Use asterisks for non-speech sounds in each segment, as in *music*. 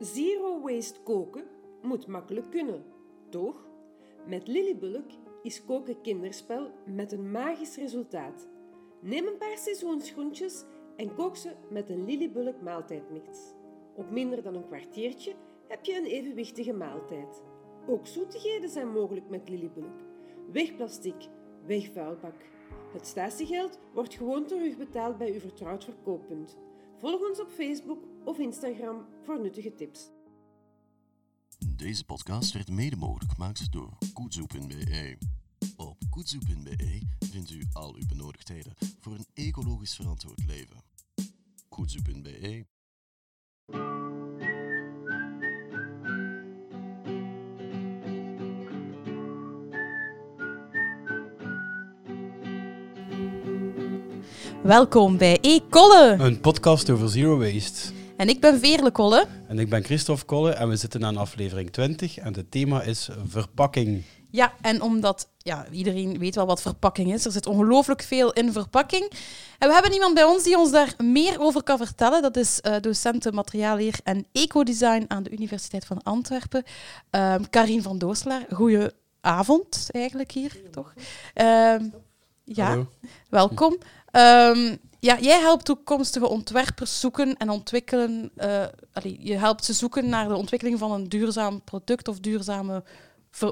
Zero waste koken moet makkelijk kunnen, toch? Met Lillybulk is koken kinderspel met een magisch resultaat. Neem een paar seizoensgroentjes en kook ze met een Lillybulk maaltijdmix. Op minder dan een kwartiertje heb je een evenwichtige maaltijd. Ook zoetigheden zijn mogelijk met Lillybulk. Weg plastic, weg vuilbak. Het statiegeld wordt gewoon terugbetaald bij uw vertrouwd verkooppunt. Volg ons op Facebook of Instagram voor nuttige tips. Deze podcast werd mede mogelijk gemaakt door koetsoe.be. Op koetsoe.be vindt u al uw benodigdheden voor een ecologisch verantwoord leven. koetsoe.be Welkom bij E-Kolle. Een podcast over zero waste. En ik ben Veerle Kolle. En ik ben Christophe Kolle en we zitten aan aflevering 20 en het thema is verpakking. Ja, en omdat ja, iedereen weet wel wat verpakking is, er zit ongelooflijk veel in verpakking. En we hebben iemand bij ons die ons daar meer over kan vertellen. Dat is uh, docent materiaalleer en ecodesign aan de Universiteit van Antwerpen, um, Karin van Dooslaar. Goedenavond eigenlijk hier, toch? Um, ja, Hallo. welkom. Um, ja, jij helpt toekomstige ontwerpers zoeken en ontwikkelen. Allee, je helpt ze zoeken naar de ontwikkeling van een duurzaam product of duurzame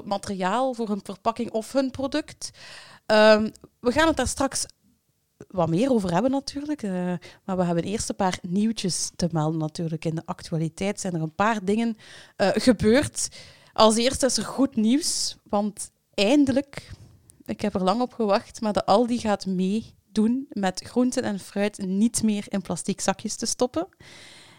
materiaal voor hun verpakking of hun product. Um, we gaan het daar straks wat meer over hebben natuurlijk. Uh, maar we hebben eerst een paar nieuwtjes te melden natuurlijk. In de actualiteit zijn er een paar dingen uh, gebeurd. Als eerste is er goed nieuws, want eindelijk, ik heb er lang op gewacht, maar de Aldi gaat mee doen met groenten en fruit niet meer in plastic zakjes te stoppen.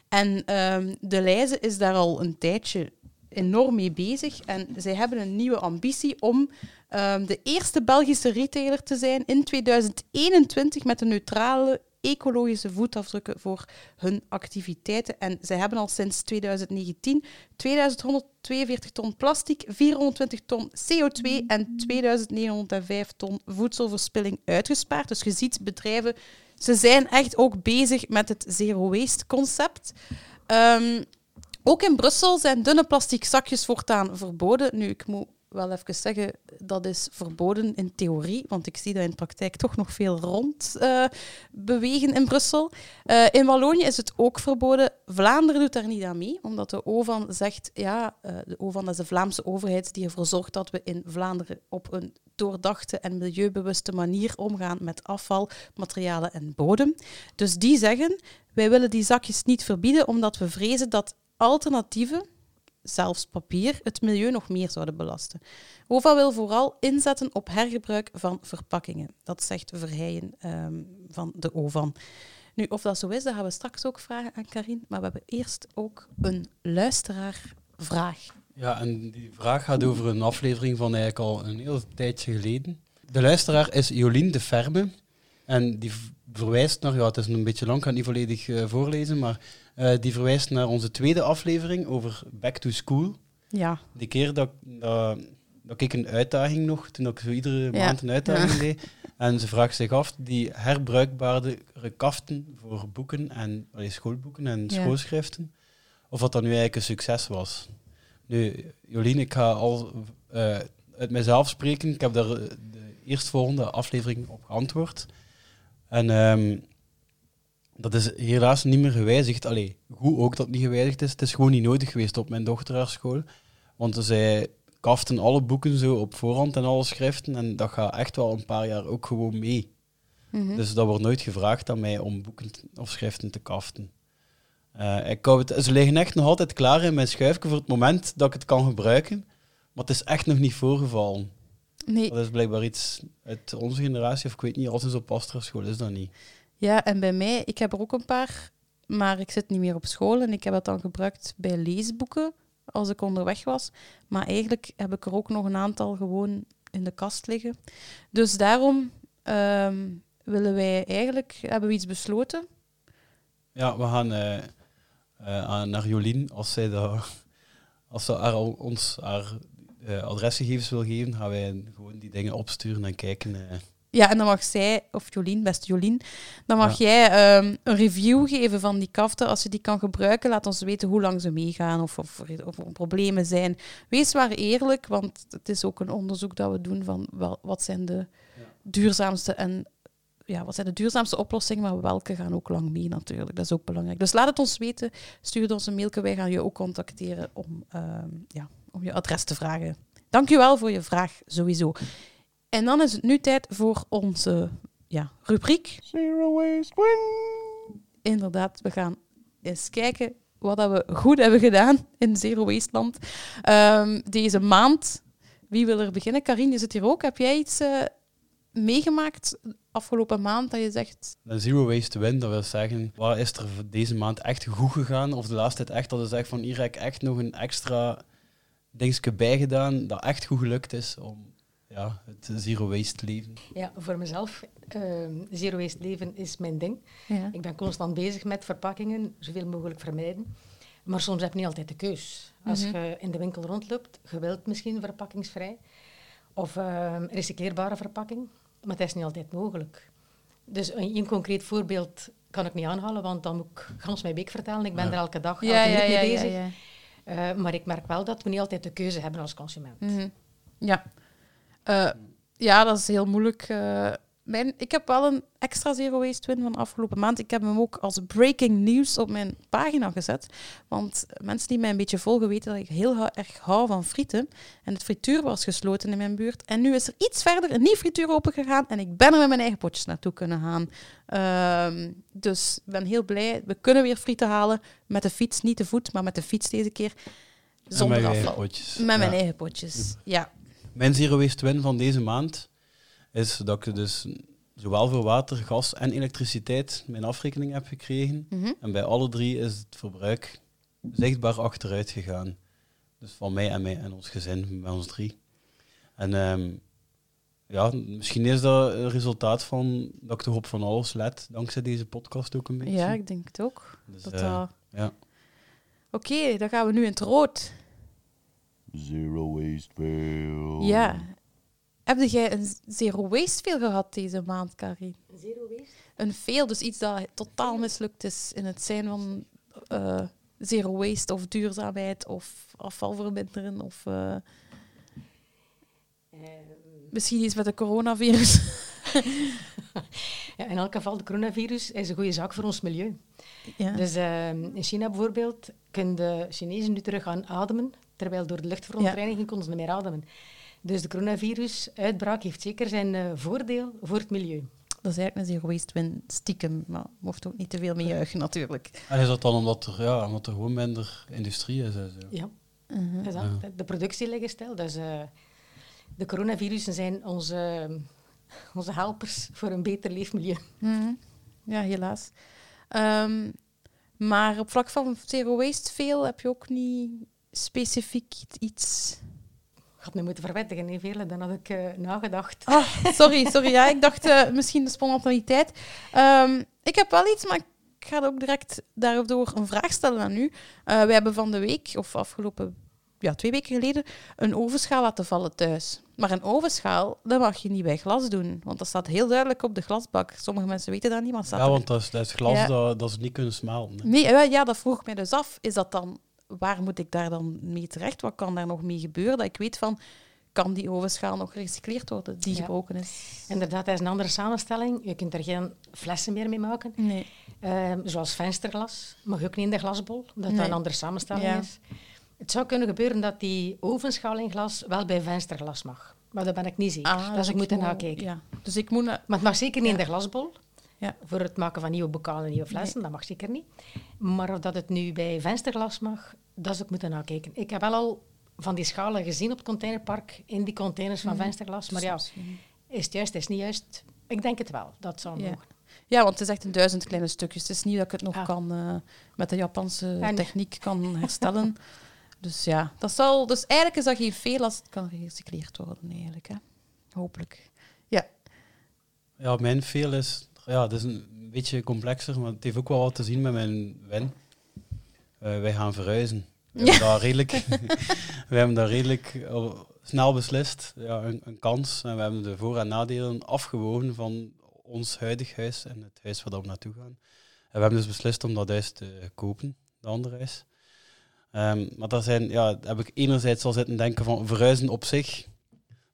En um, de Leize is daar al een tijdje enorm mee bezig. En zij hebben een nieuwe ambitie om um, de eerste Belgische retailer te zijn in 2021 met een neutrale ecologische voetafdrukken voor hun activiteiten. En zij hebben al sinds 2019 2142 ton plastic, 420 ton CO2 en 2905 ton voedselverspilling uitgespaard. Dus je ziet bedrijven, ze zijn echt ook bezig met het zero waste concept. Um, ook in Brussel zijn dunne plastic zakjes voortaan verboden. Nu, ik moet wel even zeggen, dat is verboden in theorie, want ik zie dat in praktijk toch nog veel rond uh, bewegen in Brussel. Uh, in Wallonië is het ook verboden. Vlaanderen doet daar niet aan mee, omdat de OVAN zegt, ja, uh, de OVAN is de Vlaamse overheid die ervoor zorgt dat we in Vlaanderen op een doordachte en milieubewuste manier omgaan met afval, materialen en bodem. Dus die zeggen, wij willen die zakjes niet verbieden, omdat we vrezen dat alternatieven zelfs papier, het milieu nog meer zouden belasten. OVA wil vooral inzetten op hergebruik van verpakkingen. Dat zegt Verheijen um, van de OVAN. Nu, of dat zo is, dat gaan we straks ook vragen aan Karin. Maar we hebben eerst ook een luisteraarvraag. Ja, en die vraag gaat over een aflevering van eigenlijk al een heel tijdje geleden. De luisteraar is Jolien de Ferme. En die verwijst naar, ja, het is een beetje lang, ik kan het niet volledig uh, voorlezen, maar uh, die verwijst naar onze tweede aflevering over Back to School. Ja. Die keer dat, dat, dat ik een uitdaging nog, toen ik zo iedere ja. maand een uitdaging ja. deed. En ze vraagt zich af, die herbruikbare kaften voor boeken en allee, schoolboeken en ja. schoolschriften, of dat dat nu eigenlijk een succes was. Nu, Jolien, ik ga al uh, uit mezelf spreken. Ik heb daar de eerstvolgende aflevering op geantwoord. En um, dat is helaas niet meer gewijzigd. Allee, hoe ook dat niet gewijzigd is. Het is gewoon niet nodig geweest op mijn dochterschool. Want zij kaften alle boeken zo op voorhand en alle schriften. En dat gaat echt wel een paar jaar ook gewoon mee. Mm -hmm. Dus dat wordt nooit gevraagd aan mij om boeken of schriften te kaften. Uh, ik het, ze liggen echt nog altijd klaar in mijn schuifje voor het moment dat ik het kan gebruiken. Maar het is echt nog niet voorgevallen. Nee. Dat is blijkbaar iets uit onze generatie, of ik weet niet, altijd op Astra-school is dat niet. Ja, en bij mij, ik heb er ook een paar, maar ik zit niet meer op school en ik heb het dan gebruikt bij leesboeken als ik onderweg was. Maar eigenlijk heb ik er ook nog een aantal gewoon in de kast liggen. Dus daarom um, willen wij eigenlijk, hebben we iets besloten. Ja, we gaan uh, uh, naar Jolien, als zij, de, als ze ons haar uh, adresgegevens wil geven, gaan wij gewoon die dingen opsturen en kijken Ja, en dan mag zij, of Jolien, beste Jolien, dan mag jij ehm, een review geven van die kaften. Als je die kan gebruiken, laat ons weten hoe lang ze meegaan of, of, er, of er problemen zijn. Wees maar eerlijk, want het is ook een onderzoek dat we doen van wel, wat zijn de duurzaamste en ja, wat zijn de duurzaamste oplossingen, maar welke gaan ook lang mee natuurlijk. Dat is ook belangrijk. Dus laat het ons weten. Stuur ons een mailje. Wij gaan je ook contacteren om, ehm, ja, om je adres te vragen. Dank je wel voor je vraag, sowieso. En dan is het nu tijd voor onze ja, rubriek. Zero waste win. Inderdaad, we gaan eens kijken wat dat we goed hebben gedaan in Zero Waste Land. Ehm, deze maand, wie wil er beginnen? Karin, je zit hier ook. Heb jij iets eh, meegemaakt afgelopen maand dat je zegt... Een zero waste win, dat wil zeggen, wat is er deze maand echt goed gegaan? Of de laatste tijd echt dat je zegt van hier heb ik echt nog een extra dingetje bijgedaan dat echt goed gelukt is om ja, het zero waste leven. Ja, voor mezelf, ehm, zero waste leven is mijn ding. Ja. Ik ben constant bezig met verpakkingen, zoveel mogelijk vermijden. Maar soms heb je niet altijd de keus. Als Mhm. je in de winkel rondloopt, je wilt misschien verpakkingsvrij of ehm, recycleerbare verpakking, maar dat is niet altijd mogelijk. Dus een, een concreet voorbeeld kan ik niet aanhalen, want dan moet ik gans mijn week vertellen. Ik ben Ja. er elke dag, Ja, elke ja, minuut mee bezig. ja. Eh, maar ik merk wel dat we niet altijd de keuze hebben als consument. Mhm. Ja. Eh, ja, dat is heel moeilijk. eh. mijn, ik heb wel een extra Zero Waste Win van afgelopen maand. Ik heb hem ook als breaking news op mijn pagina gezet. Want mensen die mij een beetje volgen weten dat ik heel erg hou van frieten. En het frituur was gesloten in mijn buurt. En nu is er iets verder een nieuw frituur open gegaan. En ik ben er met mijn eigen potjes naartoe kunnen gaan. Ehm, dus ik ben heel blij. We kunnen weer frieten halen. Met de fiets, niet te voet, maar met de fiets deze keer. Zonder afval. potjes. Met mijn eigen potjes. Ja. Mijn zero waste win van deze maand is dat ik dus zowel voor water, gas en elektriciteit mijn afrekening heb gekregen. Mhm. En bij alle drie is het verbruik zichtbaar achteruit gegaan. Dus van mij en, mij en ons gezin, bij ons drie. En ehm, ja, misschien is dat een resultaat van dat ik toch op van alles let, dankzij deze podcast ook een beetje. Ja, ik denk het ook. Dus, Dat, eh, eh, ja. Oké, dan gaan we nu in het rood. Zero waste fail. Ja. Heb jij een zero waste veel gehad deze maand, Karin? Zero waste? Een veel, dus iets dat totaal mislukt is in het zijn van eh, zero waste of duurzaamheid of afval verminderen of eh, Ehm, misschien iets met de coronavirus. *laughs* Ja, in elk geval, de coronavirus is een goede zaak voor ons milieu. ja. Dus ehm, in China bijvoorbeeld kunnen de Chinezen nu terug gaan ademen, terwijl door de luchtverontreiniging konden ze niet meer ademen. Dus de coronavirus-uitbraak heeft zeker zijn eh, voordeel voor het milieu. Dat is eigenlijk een zero waste win stiekem, maar mocht ook niet te veel mee juichen natuurlijk. En is dat dan omdat er, ja, omdat er gewoon minder industrie is? En zo? Ja, Mhm. dat is dat. Ja. De productie ligt stil. Dus eh, de coronavirussen zijn onze, onze helpers voor een beter leefmilieu. Mhm. Ja, helaas. Ehm, maar op vlak van zero waste veel heb je ook niet specifiek iets. Ik had me moeten verwettigen, nee, Veerle. Dan had ik eh, nagedacht. Ah, sorry, sorry. Ja, ik dacht eh, misschien de spontaniteit. Ehm, ik heb wel iets, maar ik ga ook direct daardoor een vraag stellen aan u. Eh we hebben van de week, of afgelopen ja, twee weken geleden, een ovenschaal laten vallen thuis. Maar een ovenschaal, dat mag je niet bij glas doen, want dat staat heel duidelijk op de glasbak. Sommige mensen weten dat niet, maar staat Ja, want dat is, dat is glas Ja. dat, dat ze niet kunnen smelten. hè. Nee, ja, ja, dat vroeg ik mij dus af. Is dat dan, waar moet ik daar dan mee terecht? Wat kan daar nog mee gebeuren? Dat ik weet van, kan die ovenschaal nog gerecycleerd worden die Ja. gebroken is? Inderdaad, dat is een andere samenstelling. Je kunt er geen flessen meer mee maken. Nee. Ehm, zoals vensterglas. Mag ook niet in de glasbol, omdat Nee. dat een andere samenstelling Ja. is. Het zou kunnen gebeuren dat die ovenschaal in glas wel bij vensterglas mag. Maar daar ben ik niet zeker. Ah, dat zou ik moet- nakijken. Ja. Dus ik moet... na- Maar het mag zeker niet in de glasbol. Ja. Voor het maken van nieuwe bokalen en nieuwe flessen, dat mag zeker niet. Maar of dat het nu bij vensterglas mag, dat zou ik moeten nakijken. Ik heb wel al van die schalen gezien op het containerpark, in die containers van Mhm. vensterglas. Maar ja, Misschien. is het juist, is het niet juist? Ik denk het wel, dat zou Ja. mogen. Ja, want het is echt een duizend kleine stukjes. Het is niet dat ik het nog Ah. kan eh, met de Japanse En- techniek kan herstellen. *laughs* dus ja, dat zal... Dus eigenlijk is dat geen veel als het kan gerecycleerd worden, eigenlijk. Hè. Hopelijk. Ja. Ja, mijn veel is, ja, het is een beetje complexer, maar het heeft ook wel wat te zien met mijn win. Eh, wij gaan verhuizen. We hebben daar redelijk, *laughs* we hebben daar redelijk al snel beslist. Ja, een, een kans. En we hebben de voor- en nadelen afgewogen van ons huidig huis en het huis waar we naartoe gaan. En we hebben dus beslist om dat huis te kopen, de andere huis. Ehm, maar dat zijn, ja, heb ik enerzijds al zitten denken van verhuizen op zich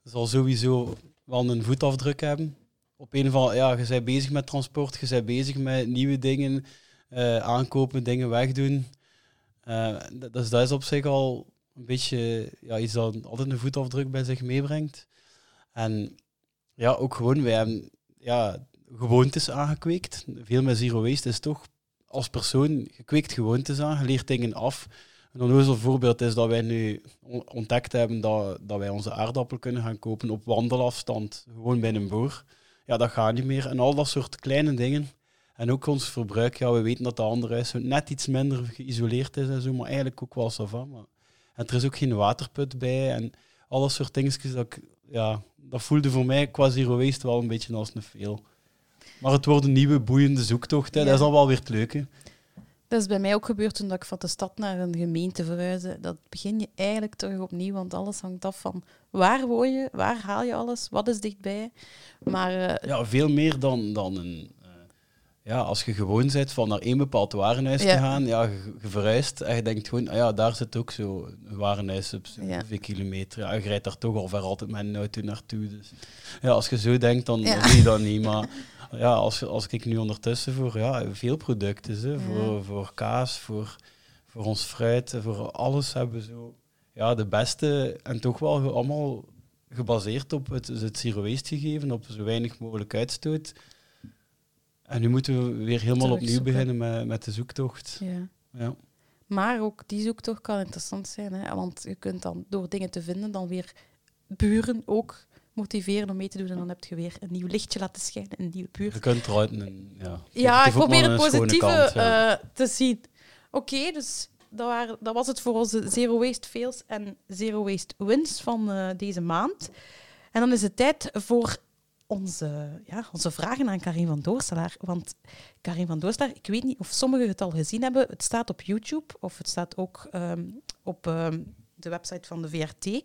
zal sowieso wel een voetafdruk hebben. Op een of andere, ja, je bent bezig met transport, je bent bezig met nieuwe dingen, eh, aankopen, dingen wegdoen. D- dus dat is op zich al een beetje ja, iets dat altijd een voetafdruk bij zich meebrengt. En ja, ook gewoon, wij hebben ja, gewoontes aangekweekt. Veel met Zero Waste is toch als persoon, je kweekt gewoontes aan, leert dingen af. Een onnozel voorbeeld is dat wij nu on- ontdekt hebben dat, dat wij onze aardappel kunnen gaan kopen op wandelafstand, gewoon bij een boer. Ja, dat gaat niet meer. En al dat soort kleine dingen. En ook ons verbruik, ja, we weten dat de andere huis net iets minder geïsoleerd is en zo, maar eigenlijk ook wel ça va, Maar... En er is ook geen waterput bij en al dat soort dingetjes, dat, ik- ja, dat voelde voor mij qua zero waste wel een beetje als een veel. Maar het wordt een nieuwe boeiende zoektocht, hè. Ja. dat is al wel weer het leuke. Dat is bij mij ook gebeurd toen dat ik van de stad naar een gemeente verhuisde. Dat begin je eigenlijk terug opnieuw, want alles hangt af van waar woon je, waar haal je alles, wat is dichtbij. Maar eh, Ja, veel meer dan, dan een... eh, ja, als je gewoon bent van naar één bepaald warenhuis Ja. te gaan, ja, je, je verhuist en je denkt gewoon, ah ja, daar zit ook zo een warenhuis op Ja. zoveel kilometer. Ja, je rijdt daar toch al ver altijd met een auto naartoe. Dus ja, als je zo denkt, dan, Ja. doe je dat niet. Maar *laughs* ja, als, als ik nu ondertussen voor ja, veel producten, hè, voor, voor kaas, voor, voor ons fruit, voor alles hebben we zo ja, de beste en toch wel allemaal gebaseerd op het, het zero waste gegeven, op zo weinig mogelijk uitstoot. En nu moeten we weer helemaal opnieuw beginnen met, met de zoektocht. ja. Ja. Maar ook die zoektocht kan interessant zijn, hè? want je kunt dan door dingen te vinden dan weer buren ook motiveren om mee te doen. En dan heb je weer een nieuw lichtje laten schijnen, een nieuwe buur. Je kunt eruit. Ja, Ja, ik probeer het positieve kant, ja. eh, te zien. Oké, dus dat, waren, dat was het voor onze Zero Waste Fails en Zero Waste Wins van eh, deze maand. En dan is het tijd voor onze, ja, onze vragen aan Karin van Doorstelaar. Want Karin van Doorstelaar, ik weet niet of sommigen het al gezien hebben. Het staat op YouTube of het staat ook ehm, op ehm, de website van de VRT.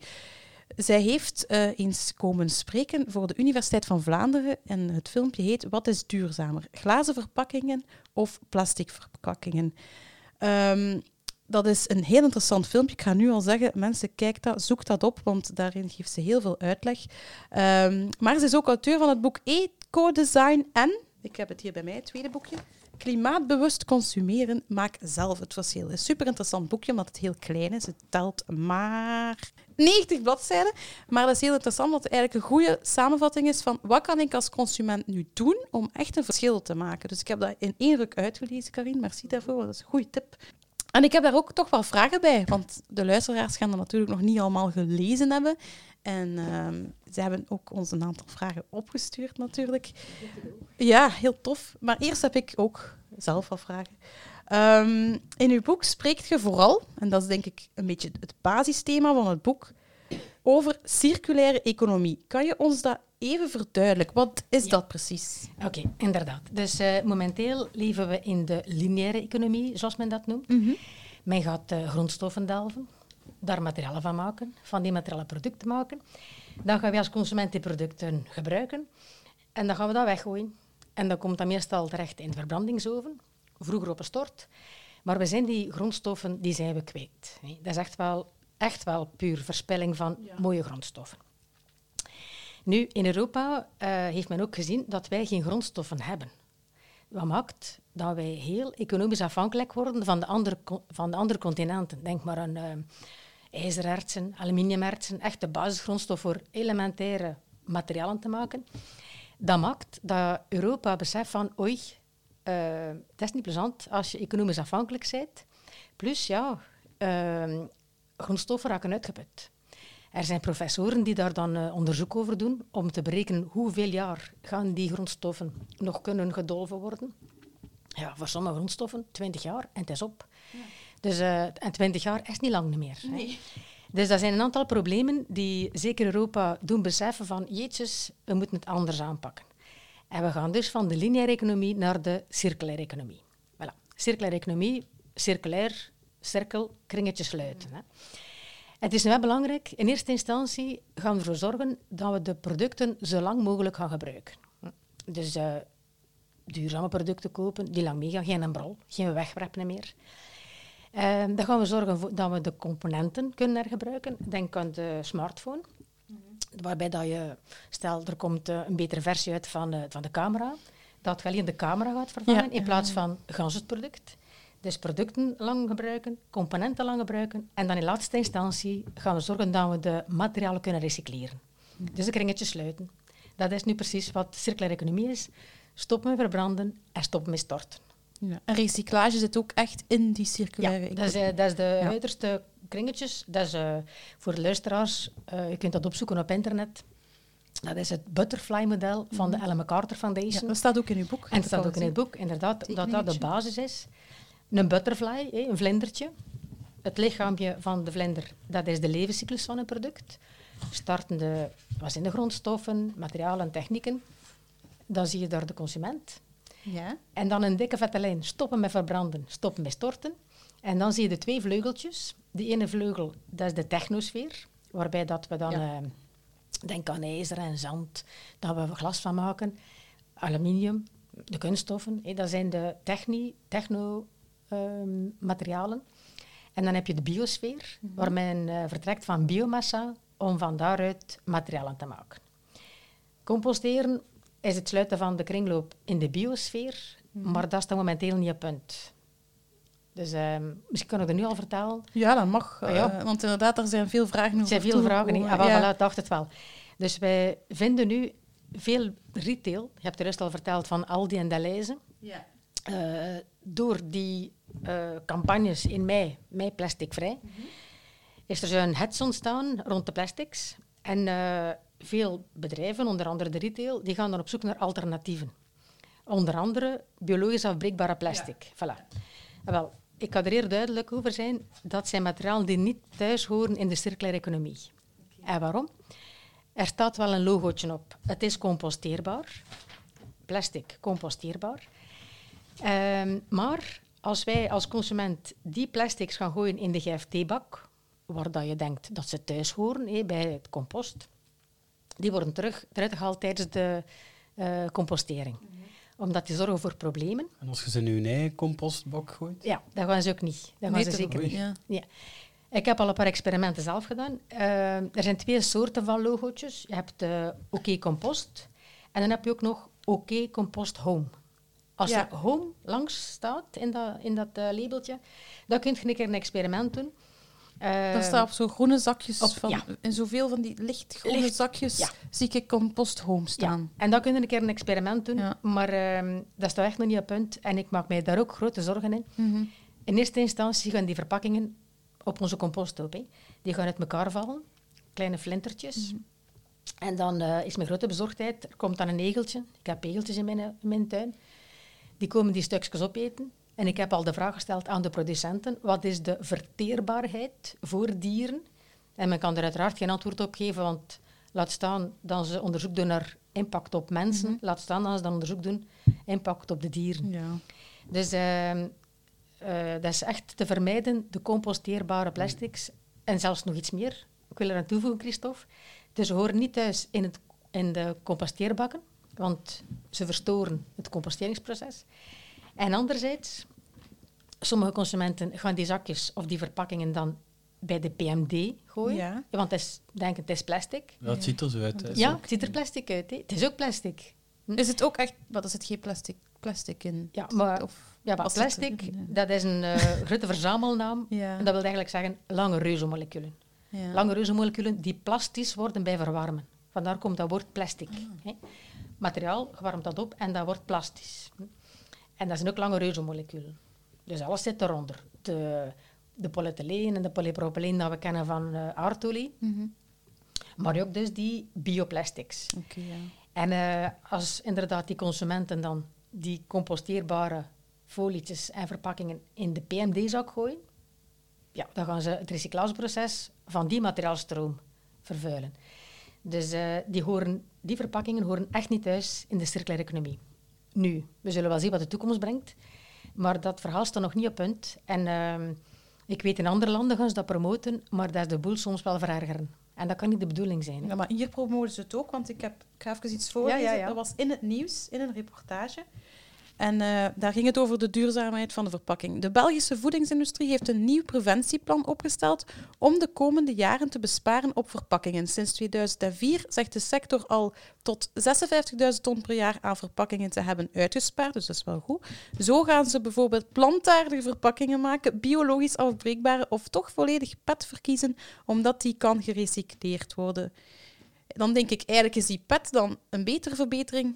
Zij heeft eh, eens komen spreken voor de Universiteit van Vlaanderen en het filmpje heet Wat is duurzamer? Glazen verpakkingen of plastic verpakkingen? Ehm, dat is een heel interessant filmpje. Ik ga nu al zeggen, mensen, kijk dat, zoek dat op, want daarin geeft ze heel veel uitleg. Ehm, maar ze is ook auteur van het boek Eco-design en, ik heb het hier bij mij, het tweede boekje, Klimaatbewust consumeren, maak zelf het verschil. Een super interessant boekje, omdat het heel klein is. Het telt maar 90 bladzijden. Maar dat is heel interessant, omdat het eigenlijk een goede samenvatting is van wat kan ik als consument nu doen om echt een verschil te maken. Dus ik heb dat in één ruk uitgelezen, Karin. Merci daarvoor, dat is een goede tip. En ik heb daar ook toch wel vragen bij, want de luisteraars gaan dat natuurlijk nog niet allemaal gelezen hebben. En ehm, ze hebben ook ons een aantal vragen opgestuurd natuurlijk. Ja, heel tof. Maar eerst heb ik ook zelf wat vragen. Ehm, in uw boek spreekt je vooral, en dat is denk ik een beetje het basisthema van het boek, over circulaire economie. Kan je ons dat even verduidelijken? Wat is Ja. dat precies? Oké, inderdaad. Dus eh, momenteel leven we in de lineaire economie, zoals men dat noemt. Men gaat eh, grondstoffen delven, daar materialen van maken, van die materialen producten maken. Dan gaan we als consument die producten gebruiken en dan gaan we dat weggooien. En dan komt dat meestal terecht in de verbrandingsoven, vroeger op een stort. Maar we zijn die grondstoffen, die zijn we kwijt. Dat is echt wel, echt wel puur verspilling van mooie grondstoffen. Nu, in Europa eh, heeft men ook gezien dat wij geen grondstoffen hebben. Wat maakt dat wij heel economisch afhankelijk worden van de andere, van de andere continenten. Denk maar aan eh ijzerertsen, aluminiumertsen, echt de basisgrondstof voor elementaire materialen te maken. Dat maakt dat Europa beseft van, oei, eh, het is niet plezant als je economisch afhankelijk bent. Plus, ja, eh, grondstoffen raken uitgeput. Er zijn professoren die daar dan eh, onderzoek over doen om te berekenen hoeveel jaar gaan die grondstoffen nog kunnen gedolven worden. Ja, voor sommige grondstoffen 20 jaar en het is op. Dus, eh, en 20 jaar is niet lang meer. hè. Dus dat zijn een aantal problemen die zeker Europa doen beseffen van jeetjes, we moeten het anders aanpakken. En we gaan dus van de lineaire economie naar de circulaire economie. Voilà. Circulaire economie, circulair, cirkel, kringetje sluiten. Hè. Het is nu wel belangrijk, in eerste instantie gaan we ervoor zorgen dat we de producten zo lang mogelijk gaan gebruiken. Dus uh, duurzame producten kopen, die lang meegaan, geen brol, geen wegwerpen meer. Uh, dan gaan we zorgen voor, dat we de componenten kunnen hergebruiken. Denk aan de smartphone, waarbij dat je, stel er komt uh, een betere versie uit van, van de camera, dat je alleen de camera gaat vervangen in plaats van gans het product. Dus producten lang gebruiken, componenten lang gebruiken en dan in laatste instantie gaan we zorgen dat we de materialen kunnen recycleren. Dus een kringetje sluiten. Dat is nu precies wat circulaire economie is. Stoppen met verbranden en stoppen met storten. Ja. En recyclage zit ook echt in die circulaire ja, dat is, uh, dat is de ja. uiterste kringetjes. Dat is uh, voor de luisteraars, uh, je kunt dat opzoeken op internet. Dat is het butterfly-model van de Ellen MacArthur Foundation. Ja, dat staat ook in uw boek. En dat staat ook in het boek, inderdaad, dat dat de basis is. Een butterfly, een vlindertje. Het lichaampje van de vlinder, dat is de levenscyclus van een product. Startende, wat zijn de grondstoffen, materialen en technieken. Dan zie je daar de consument. Ja. En dan een dikke vette lijn. Stoppen met verbranden, stoppen met storten. En dan zie je de twee vleugeltjes. De ene vleugel, dat is de technosfeer. Waarbij dat we dan, ja. uh, denk aan ijzer en zand, dat we glas van maken. Aluminium, de kunststoffen. Dat zijn de techni, techno um, materialen. En dan heb je de biosfeer, mm -hmm. waar men uh, vertrekt van biomassa om van daaruit materialen te maken. Composteren is het sluiten van de kringloop in de biosfeer, mm -hmm. maar dat staat momenteel niet op punt. Dus um, misschien kan ik dat nu al vertellen. Ja, dat mag. Uh, ja. Want inderdaad, er zijn veel vragen over. Er zijn veel vragen. Ah, wel, ja. voilà, dacht het wel. Dus wij vinden nu veel retail. Je hebt er eerst al verteld van Aldi en Deleuze. Ja. Uh, door die uh, campagnes in mei, mei plasticvrij, mm -hmm. is er zo'n hets ontstaan rond de plastics. En uh, veel bedrijven, onder andere de retail, die gaan dan op zoek naar alternatieven. Onder andere biologisch afbreekbare plastic. Ja. Voilà. Wel, ik ga er hier duidelijk over zijn. Dat zijn materialen die niet thuis horen in de circulaire economie. Okay. En waarom? Er staat wel een logootje op. Het is composteerbaar. Plastic, composteerbaar. Um, maar als wij als consument die plastics gaan gooien in de GFT-bak, waar dat je denkt dat ze thuis horen, hé, bij het compost, die worden terug, eruit gehaald tijdens de uh, compostering. Mm -hmm. Omdat die zorgen voor problemen. En als je ze nu in eigen compostbak gooit? Ja, dat gaan ze ook niet. Dat gaan ze zeker niet. Ja. ja. Ik heb al een paar experimenten zelf gedaan. Uh, er zijn twee soorten van logootjes. Je hebt uh, Oké okay Compost en dan heb je ook nog Oké okay Compost Home. Als ja. er home langs staat in dat, in dat uh, labeltje, dan kun je een keer een experiment doen. Uh, dat staat op zo'n groene zakjes. Op, van, ja. In zoveel van die lichtgroene Licht, zakjes ja. zie ik compost home staan. En dan kun je een keer een experiment doen. Maar uh, dat staat echt nog niet op punt. En ik maak mij daar ook grote zorgen in. Mm -hmm. In eerste instantie gaan die verpakkingen op onze composthoop. Hè. Die gaan uit elkaar vallen. Kleine flintertjes. Mm -hmm. En dan uh, is mijn grote bezorgdheid. Er komt dan een egeltje. Ik heb egeltjes in mijn, in mijn tuin. Die komen die stukjes opeten. En ik heb al de vraag gesteld aan de producenten, wat is de verteerbaarheid voor dieren? En men kan er uiteraard geen antwoord op geven, want laat staan dat ze onderzoek doen naar impact op mensen, mm -hmm. laat staan dat ze dan onderzoek doen impact op de dieren. Ja. Dus uh, uh, dat is echt te vermijden, de composteerbare plastics. Mm. En zelfs nog iets meer, ik wil er aan toevoegen, Christophe. Dus horen niet thuis in, het, in de composteerbakken, want ze verstoren het composteringsproces. En anderzijds, sommige consumenten gaan die zakjes of die verpakkingen dan bij de PMD gooien. Ja. Want het is, denk ik, het is plastic. Ja, het ziet er zo uit. Hè. Ja, het ziet er plastic uit. Hè. Het is ook plastic. Hm? Is het ook echt... Wat is het geen plastic, plastic in? Ja, maar, of, ja, maar plastic, dat is een *laughs* uh, grote verzamelnaam. Ja. En dat wil eigenlijk zeggen lange reuzenmoleculen. Ja. Lange reuzenmoleculen die plastisch worden bij verwarmen. Vandaar komt dat woord plastic. Ah. Hè. Materiaal, je warmt dat op en dat wordt plastisch. En dat zijn ook lange reuzenmoleculen. Dus alles zit eronder. De, de polyethyleen en de polypropyleen dat we kennen van uh, aardolie. Mm -hmm. Maar ook dus die bioplastics. Okay, ja. En uh, als inderdaad die consumenten dan die composteerbare folietjes en verpakkingen in de PMD-zak gooien, ja, dan gaan ze het recyclageproces van die materiaalstroom vervuilen. Dus uh, die, horen, die verpakkingen horen echt niet thuis in de circulaire economie. Nu, we zullen wel zien wat de toekomst brengt, maar dat verhaal staat nog niet op punt. En uh, Ik weet in andere landen gaan ze dat promoten, maar dat is de boel soms wel verergeren. En dat kan niet de bedoeling zijn. hè. Ja, maar hier promoten ze het ook, want ik, heb, ik ga even iets voorlezen. Ja, ja, ja. Dat was in het nieuws, in een reportage. En eh, daar ging het over de duurzaamheid van de verpakking. De Belgische voedingsindustrie heeft een nieuw preventieplan opgesteld om de komende jaren te besparen op verpakkingen. Sinds 2004 zegt de sector al tot 56.000 ton per jaar aan verpakkingen te hebben uitgespaard, dus dat is wel goed. Zo gaan ze bijvoorbeeld plantaardige verpakkingen maken, biologisch afbreekbare of toch volledig PET verkiezen, omdat die kan gerecycleerd worden. Dan denk ik, eigenlijk is die PET dan een betere verbetering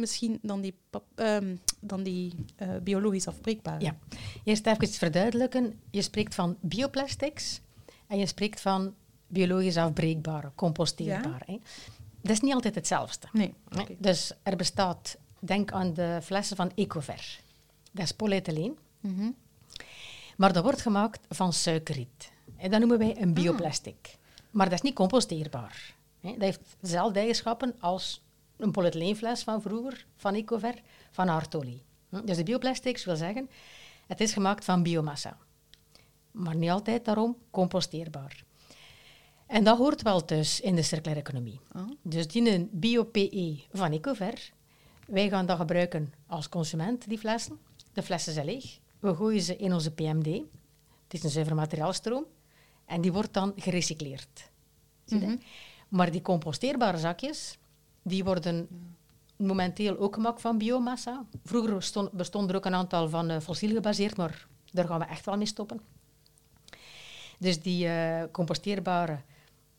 misschien dan die, ehm, dan die eh, biologisch afbreekbare. Ja. Eerst even iets verduidelijken. Je spreekt van bioplastics en je spreekt van biologisch afbreekbare, composteerbare. hè. Dat is niet altijd hetzelfde. Nee. Dus er bestaat, denk aan de flessen van Ecover. Dat is polyethyleen, Mhm. maar dat wordt gemaakt van suikerriet. En dat noemen wij een bioplastic. Maar dat is niet composteerbaar. Dat heeft dezelfde eigenschappen als een polyethyleenfles van vroeger, van Ecover, van aardolie. Hm, Dus de bioplastics wil zeggen, het is gemaakt van biomassa. Maar niet altijd daarom composteerbaar. En dat hoort wel thuis in de circulaire economie. Oh. Dus die bio-PE van Ecover, wij gaan dat gebruiken als consument, die flessen. De flessen zijn leeg. We gooien ze in onze PMD. Het is een zuiver materiaalstroom. En die wordt dan gerecycleerd. Mhm. Maar die composteerbare zakjes, die worden momenteel ook gemaakt van biomassa. Vroeger bestond, bestond er ook een aantal van eh, fossiel gebaseerd, maar daar gaan we echt wel mee stoppen. Dus die eh, composteerbare,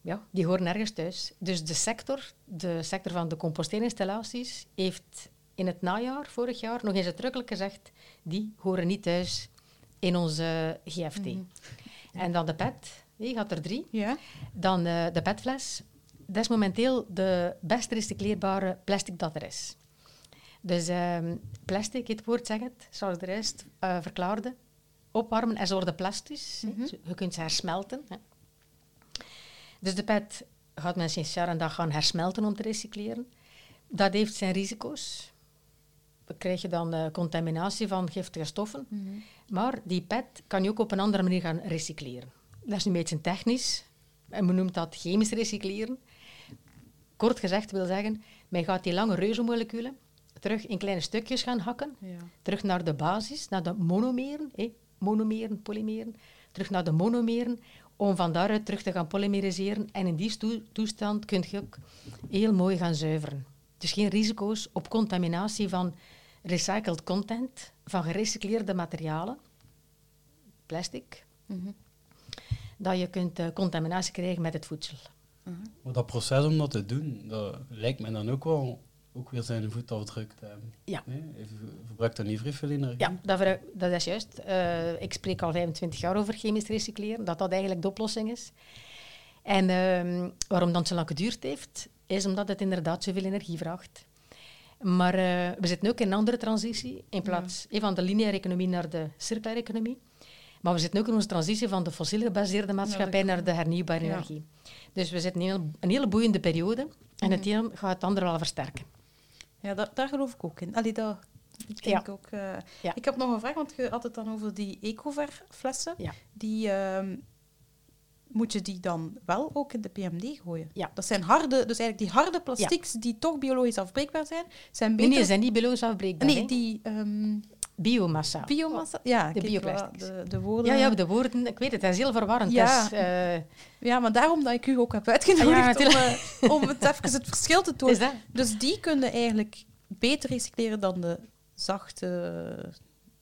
ja, die horen ergens thuis. Dus de sector, de sector van de composteerinstallaties, heeft in het najaar, vorig jaar, nog eens uitdrukkelijk gezegd, die horen niet thuis in onze GFT. En dan de PET, je gaat er drie. Ja. Dan eh, de petfles. Dat is momenteel de best recycleerbare plastic dat er is. Dus ehm, plastic, het woord zegt het, zoals de rest verklaarde. Opwarmen en ze worden plastisch. Mhm. Zo- Je kunt ze hersmelten. Hè. Dus de pet gaat men sinds jaar en dag gaan hersmelten om te recycleren. Dat heeft zijn risico's. Dan krijg je dan contaminatie van giftige stoffen. Maar die pet kan je ook op een andere manier gaan recycleren. Dat is een beetje technisch. En men noemt dat chemisch recycleren. Kort gezegd wil zeggen, men gaat die lange reuzenmoleculen terug in kleine stukjes gaan hakken. Ja. Terug naar de basis, naar de monomeren. hé, monomeren, polymeren. Terug naar de monomeren, om van daaruit terug te gaan polymeriseren. En in die toestand kun je ook heel mooi gaan zuiveren. Dus geen risico's op contaminatie van recycled content, van gerecycleerde materialen, plastic, Mhm. dat je kunt eh, contaminatie krijgen met het voedsel. Maar dat proces om dat te doen, dat lijkt me dan ook wel ook weer zijn voetafdruk te hebben. Ja. Nee? Verbruikt dat niet vrij veel energie? Ja, dat, dat is juist. Eh, ik spreek al 25 jaar over chemisch recycleren, dat dat eigenlijk de oplossing is. En ehm, waarom dat zo lang geduurd heeft, is omdat het inderdaad zoveel energie vraagt. Maar eh, we zitten ook in een andere transitie, in plaats van de lineaire economie naar de circulaire economie. Maar we zitten ook in onze transitie van de fossiel gebaseerde maatschappij naar de hernieuwbare energie. Dus we zitten in een, hele boeiende periode en het een gaat het andere wel versterken. Ja, daar, daar geloof ik ook in. Allee, dat denk Ja. ik ook. eh. Ja. Ik heb nog een vraag, want je had het dan over die Ecover-flessen. Ja. Die, ehm, moet je die dan wel ook in de PMD gooien? Ja. Dat zijn harde, dus eigenlijk die harde plastics die toch biologisch afbreekbaar zijn, zijn Nee, beter... nee, ze zijn niet biologisch afbreekbaar. Nee, hè. die ehm, Biomassa. biomassa... Ja, De bioplastics. De, de woorden... Ja, ja, de woorden, ik weet het, dat is heel verwarrend. Ja. Eh, Ja, maar daarom dat ik u ook heb uitgenodigd Ja, om, eh, om het even het verschil te tonen. Dus die kunnen eigenlijk beter recycleren dan de zachte,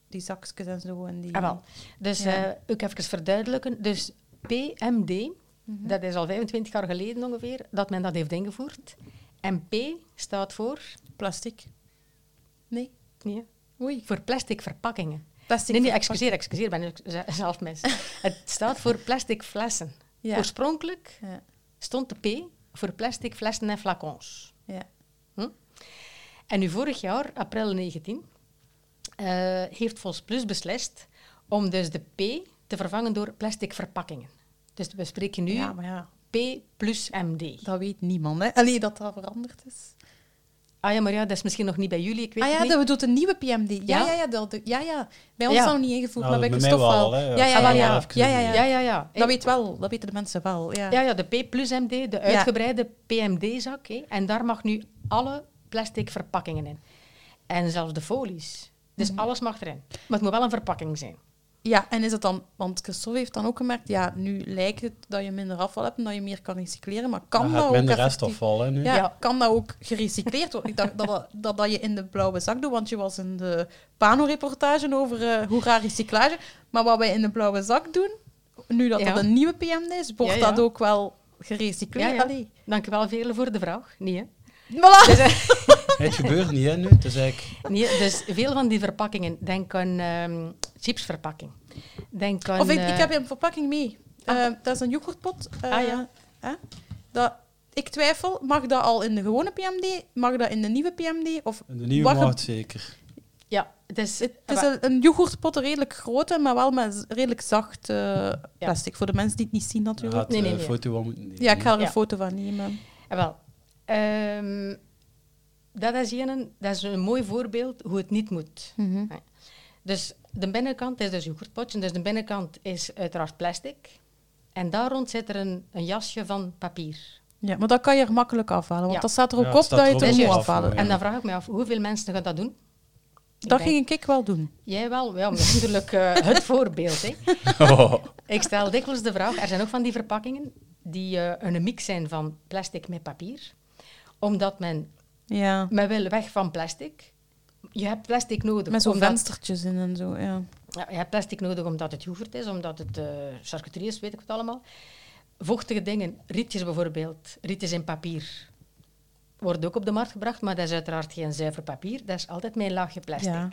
die zakjes en zo. En die, Ah, wel. Dus Ja. eh, ook even verduidelijken. Dus PMD, dat is al 25 jaar geleden ongeveer, dat men dat heeft ingevoerd. En P staat voor, Plastic. Nee. nee, Oei. voor plastic verpakkingen. Plastic nee, nee, verpak- excuseer, excuseer, ben ik zelf mis. *laughs* het staat voor plastic flessen. Ja. Oorspronkelijk Ja. stond de P voor plastic flessen en flacons. Ja. En nu vorig jaar, april 19, eh, heeft Vos Plus beslist om dus de P te vervangen door plastic verpakkingen. Dus we spreken nu ja, maar ja, P plus MD. dat weet niemand. Hè. Allee, dat dat veranderd is. Ah ja, maar ja, dat is misschien nog niet bij jullie, ik weet Ah ja, het niet. dat doet een nieuwe PMD. Ja, Ja? ja, ja. dat, ja, ja. Bij ons Ja. is dat nog niet ingevoerd, Nou, maar bij Christophe wel. Ja, ja, ja. wel, ja. ja. Ja, ja, ja. Ja, ja, ja. Dat weet wel, dat weten de mensen wel. Ja. Ja, ja, de P plus MD, de uitgebreide PMD-zak. En daar mag nu alle plastic verpakkingen in. En zelfs de folies. Dus Mhm. alles mag erin. Maar het moet wel een verpakking zijn. Ja, en is het dan, want Christophe heeft dan ook gemerkt, ja, nu lijkt het dat je minder afval hebt en dat je meer kan recycleren, maar kan dat ook minder restafval hè, nu. Ja, Ja. kan dat ook gerecycleerd worden? Ik dacht dat dat, dat dat je in de blauwe zak doet, want je was in de Pano-reportage over eh hoe raar recyclage. Maar wat wij in de blauwe zak doen, nu dat Ja. dat een nieuwe PMD is, wordt Ja, ja. dat ook wel gerecycleerd. Ja, ja. Allee. Dank u wel, Veerle, voor de vraag. Nee, hè? Voilà. Dus, eh, *laughs* Het gebeurt niet, hè, nu. Het is eigenlijk... nee, dus veel van die verpakkingen, denk aan ehm, chipsverpakking. Denk aan... Of ik, eh, ik heb hier een verpakking mee. Ah. Eh, dat is een yoghurtpot. Eh, Ah, ja. hè? Dat, ik twijfel, mag dat al in de gewone PMD? Mag dat in de nieuwe PMD? Of De nieuwe maat zeker. Ja, het is... Het is een, een yoghurtpot, redelijk grote, maar wel met redelijk zacht eh, plastic. Voor de mensen die het niet zien natuurlijk. Nee, nee, een nee. foto. Ja, ik ga er een foto van nemen. Ah, wel. Ehm, dat, is een, dat is een mooi voorbeeld hoe het niet moet. Mhm. Dus de binnenkant is dus yoghurtpotje. Dus de binnenkant is uiteraard plastic. En daar rond zit er een, een jasje van papier. Ja, maar dat kan je er makkelijk afhalen, want Ja. dat staat er ook Ja, op dat je er het er moet afhalen. En dan vraag ik me af, hoeveel mensen gaan dat doen? Ik Dat denk, ging ik wel doen. Jij wel? Ja, natuurlijk eh, het *laughs* voorbeeld. Hè. *laughs* Oh. Ik stel dikwijls de vraag, er zijn ook van die verpakkingen die eh, een mix zijn van plastic met papier. Omdat men, Ja. men wil weg van plastic. Je hebt plastic nodig. Met zo'n omdat- venstertjes in en zo, ja. Ja, je hebt plastic nodig omdat het yoghurt is, omdat het eh charcuterie is, weet ik wat allemaal. Vochtige dingen, rietjes bijvoorbeeld, rietjes in papier, worden ook op de markt gebracht, maar dat is uiteraard geen zuiver papier. Dat is altijd met een laagje plastic. Ja.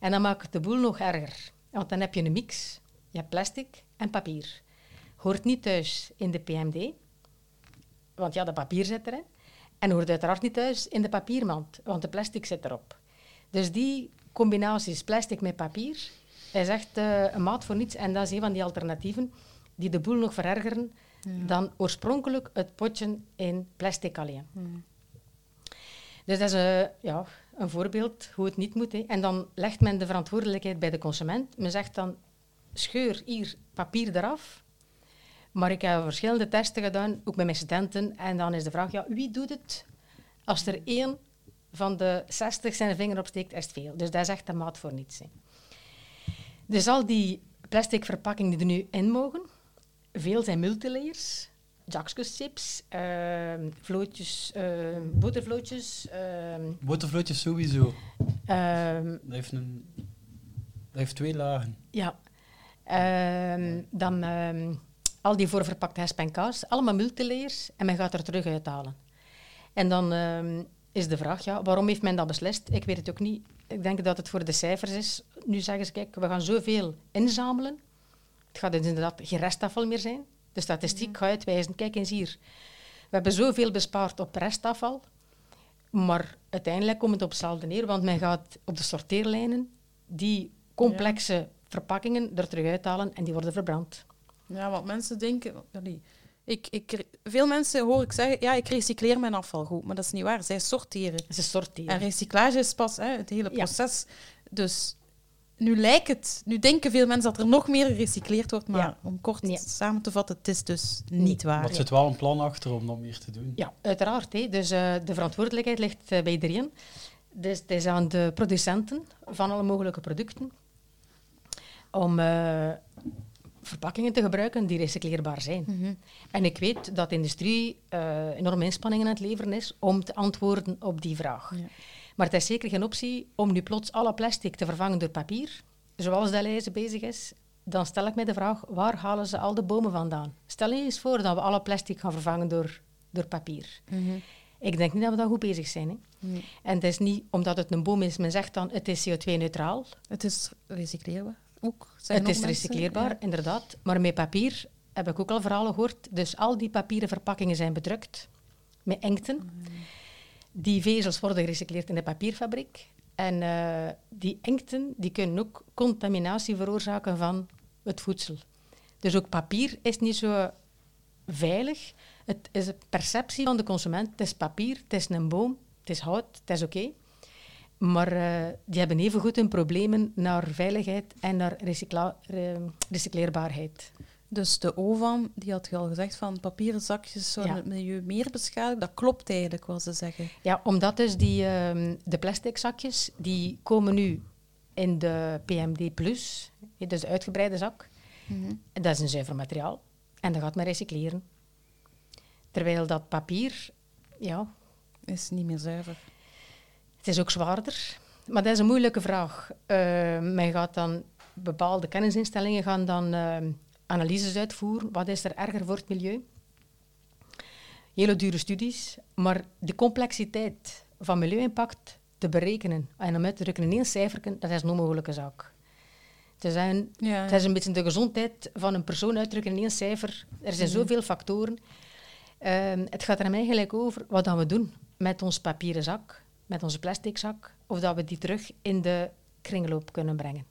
En dan maakt het de boel nog erger. Want dan heb je een mix. Je hebt plastic en papier. Hoort niet thuis in de PMD, want ja, de papier zit erin. En hoort uiteraard niet thuis in de papiermand, want de plastic zit erop. Dus die combinaties plastic met papier is echt een maat voor niets. En dat is een van die alternatieven die de boel nog verergeren dan oorspronkelijk het potje in plastic alleen. Dus dat is eh, ja, een voorbeeld hoe het niet moet. Hè. En dan legt men de verantwoordelijkheid bij de consument. Men zegt dan, scheur hier papier eraf. Maar ik heb verschillende testen gedaan, ook met mijn studenten. En dan is de vraag, ja, wie doet het? Als er één van de 60 zijn vinger opsteekt, is het veel. Dus dat is echt een maat voor niets. Hè. Dus al die plastic verpakkingen die er nu in mogen, veel zijn multilayers. Jackskuschips, ehm vlootjes, ehm botervlootjes, ehm, Botervlootjes sowieso. Dat heeft, een... dat heeft twee lagen. Ja. Dan al die voorverpakte hesp en kaas, allemaal multilayers en men gaat er terug uithalen. En dan ehm, is de vraag, ja, waarom heeft men dat beslist? Ik weet het ook niet. Ik denk dat het voor de cijfers is. Nu zeggen ze, kijk, we gaan zoveel inzamelen. Het gaat dus inderdaad geen restafval meer zijn. De statistiek gaat uitwijzen, kijk eens hier. We hebben zoveel bespaard op restafval, maar uiteindelijk komt het op hetzelfde neer, want men gaat op de sorteerlijnen die complexe verpakkingen er terug uithalen en die worden verbrand. Ja, want mensen denken... ik, ik, veel mensen hoor ik zeggen, ja, ik recycleer mijn afval goed. Maar dat is niet waar. Zij sorteren. Ze sorteren. En recyclage is pas hè, het hele Ja. proces. Dus nu lijkt het... Nu denken veel mensen dat er nog meer gerecycleerd wordt. Maar Ja. om kort Nee. samen te vatten, het is dus niet waar. Maar er zit wel een plan achter om nog meer te doen. Ja, uiteraard. Hè. Dus eh, de verantwoordelijkheid ligt eh, bij iedereen. Dus het is aan de producenten van alle mogelijke producten om eh, verpakkingen te gebruiken die recycleerbaar zijn. Mhm. En ik weet dat de industrie eh, enorme inspanningen aan het leveren is om te antwoorden op die vraag. Ja. Maar het is zeker geen optie om nu plots alle plastic te vervangen door papier, zoals de lijst bezig is. Dan stel ik mij de vraag, waar halen ze al de bomen vandaan? Stel je eens voor dat we alle plastic gaan vervangen door, door papier. Mhm. Ik denk niet dat we dan goed bezig zijn. Hè? Nee. En het is niet omdat het een boom is, men zegt dan het is CO2-neutraal. Het is recycleerbaar ook. Het zeggen is mensen. recycleerbaar, Ja. inderdaad. Maar met papier heb ik ook al verhalen gehoord. Dus al die papieren verpakkingen zijn bedrukt met engten. Die vezels worden gerecycleerd in de papierfabriek. En eh, die engten die kunnen ook contaminatie veroorzaken van het voedsel. Dus ook papier is niet zo veilig. Het is een perceptie van de consument. Het is papier, het is een boom, het het is hout, het is oké. Maar eh, die hebben evengoed hun problemen naar veiligheid en naar recycleerbaarheid. Dus de OVAM, die had je al gezegd van papieren zakjes zouden Ja. het milieu meer beschadigen. Dat klopt eigenlijk, wat ze zeggen. Ja, omdat dus die, ehm, de plastic zakjes, die komen nu in de PMD+, Plus, dus de uitgebreide zak. En dat is een zuiver materiaal. En dat gaat men recycleren. Terwijl dat papier, ja, Is niet meer zuiver. Het is ook zwaarder. Maar dat is een moeilijke vraag. Eh, men gaat dan, bepaalde kennisinstellingen gaan dan eh, analyses uitvoeren. Wat is er erger voor het milieu? Hele dure studies. Maar de complexiteit van milieu-impact te berekenen en om uit te drukken in één cijfer, dat is een onmogelijke zaak. Het is, een, Ja, het is een beetje de gezondheid van een persoon uitdrukken in één cijfer. Er zijn zoveel factoren. Ehm, het gaat er hem eigenlijk over wat dan we doen met ons papieren zak, met onze plastic zak, of dat we die terug in de kringloop kunnen brengen.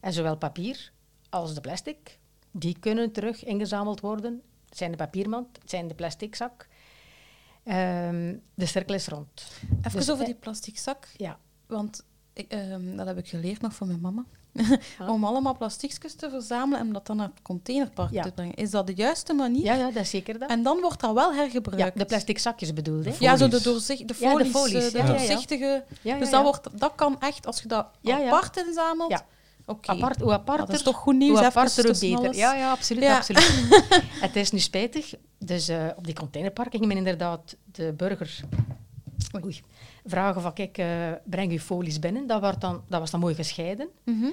En zowel papier als de plastic, die kunnen terug ingezameld worden. Het zijn de papiermand, het zijn de plastic zak. Ehm, de cirkel is rond. Even Dus, over die plastic zak. Ja. Want ik, ehm, dat heb ik geleerd nog van mijn mama. *laughs* Om allemaal plasticjes te verzamelen en dat dan naar het containerpark Ja. te brengen. Is dat de juiste manier? Ja, ja, dat is zeker dat. En dan wordt dat wel Ja, hergebruikt. de plastic zakjes bedoeld, hè? Ja, zo de, folies. doorzicht, de Ja, de folies, de ja, ja, ja. doorzichtige. Ja, dus dat, wordt, dat kan echt, als je dat Ja, ja. apart inzamelt. Ja. Oké. Apart, hoe aparter, dat is toch goed nieuws, hoe aparter, hoe beter. Ja, ja, absoluut. Ja. absoluut. *laughs* het is nu spijtig. Dus eh, op die containerpark gingen men inderdaad de burger oei, vragen van, kijk, eh, breng uw folies binnen. Dat, wordt dan, dat was dan mooi gescheiden. Mhm.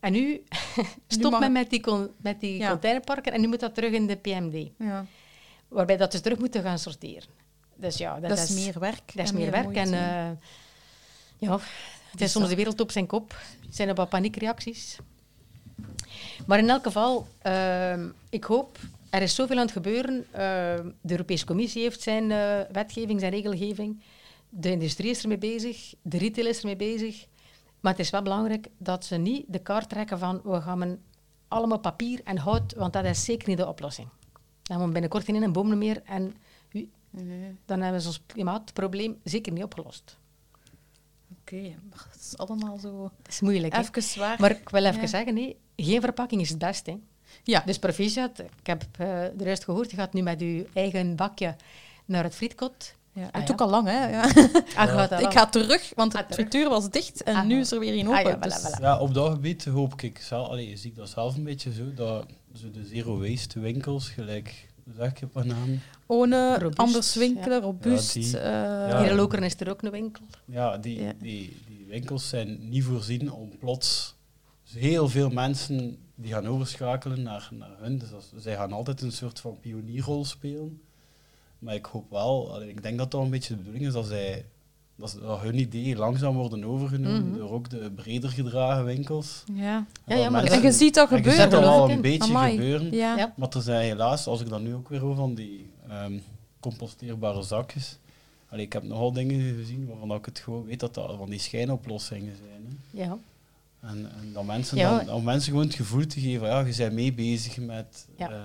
En nu *laughs* stopt mag men met die, con- met die Ja. containerparken en nu moet dat terug in de PMD. ja. Waarbij dat ze terug moeten gaan sorteren. Dus ja, dat, Dat, is meer werk. dat is meer werk. moeite. En eh, ja, het is soms de wereld op zijn kop. Zijn er wat paniekreacties. Maar in elk geval, ehm, ik hoop, er is zoveel aan het gebeuren. Ehm, de Europese Commissie heeft zijn eh, wetgeving, zijn regelgeving. De industrie is ermee bezig, de retail is ermee bezig. Maar het is wel belangrijk dat ze niet de kaart trekken van we gaan allemaal papier en hout, want dat is zeker niet de oplossing. Dan hebben we binnenkort geen een boom meer en dan hebben we ons klimaatprobleem zeker niet opgelost. Oké, het is allemaal zo Dat is moeilijk. hè? even zwaar. Maar ik wil even Ja. zeggen, nee, geen verpakking is het beste. hè. ja, Dus proficiat, ik heb eh de rest gehoord, je gaat nu met je eigen bakje naar het frietkot. Ja. Ah, het ja. took al lang, hè. *laughs* Ja. Ah, Ik ga terug, want de Ah, terug. frituur was dicht en Ah, nu is er weer een Ah, open. ja, voilà, dus- voilà. Ja, op dat gebied hoop ik zelf, allee, zie ik dat zelf een beetje zo, dat zo de zero waste winkels, gelijk, zeg ik op een naam? Ohne Robuust, anders winkelen, robuust. Ja, die- eh, Ja. Hier in Lokeren is er ook een winkel. Ja, die, Ja. Die, die winkels zijn niet voorzien om plots heel veel mensen die gaan overschakelen naar, naar hun. Dus dat, zij gaan altijd een soort van pionierrol spelen. Maar ik hoop wel, ik denk dat dat een beetje de bedoeling is dat zij dat, ze- dat hun ideeën langzaam worden overgenomen Mhm. door ook de breder gedragen winkels. ja. Ja, maar mensen- En je ziet dat en je gebeuren. ziet dat al een beetje Amai. gebeuren. Ja. Ja. Maar er zijn helaas, als ik dan nu ook weer hoor van die ehm, composteerbare zakjes. Allee, ik heb nogal dingen gezien waarvan ik het gewoon weet dat dat van die schijnoplossingen zijn. Hè. Ja. En, en dan mensen Ja. dan, om mensen gewoon het gevoel te geven, ja, je bent mee bezig met... Ja. eh,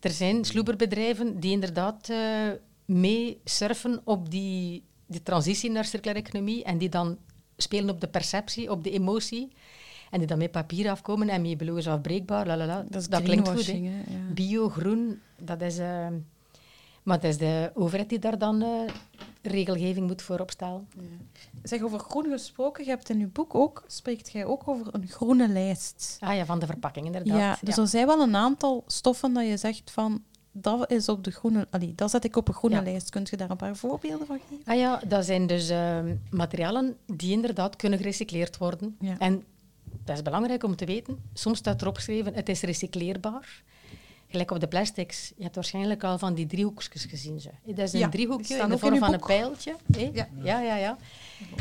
Er zijn sloeberbedrijven die inderdaad eh, mee surfen op die, die transitie naar circulaire economie en die dan spelen op de perceptie, op de emotie en die dan met papier afkomen en met beloos afbreekbaar, lalala. Dat is klinkt goed, hè. ja. Bio, groen, dat is... eh, maar het is de overheid die daar dan eh, regelgeving moet voor opstellen. Zeg, over groen gesproken, je hebt in je boek ook, spreekt jij ook over een groene lijst. Ah ja, van de verpakking inderdaad. Ja, dus er zijn wel een aantal stoffen dat je zegt van, dat is op de groene, allee, dat zet ik op een groene Ja. lijst. Kunt je daar een paar voorbeelden van geven? Ah ja, dat zijn dus ehm, materialen die inderdaad kunnen gerecycleerd worden. Ja. En dat is belangrijk om te weten. Soms staat erop geschreven, het is recycleerbaar. Gelijk op de plastics. Je hebt waarschijnlijk al van die driehoekjes gezien. Zo. Dat is een Ja, driehoekje in de in vorm van een pijltje. Ja. Ja, ja, ja.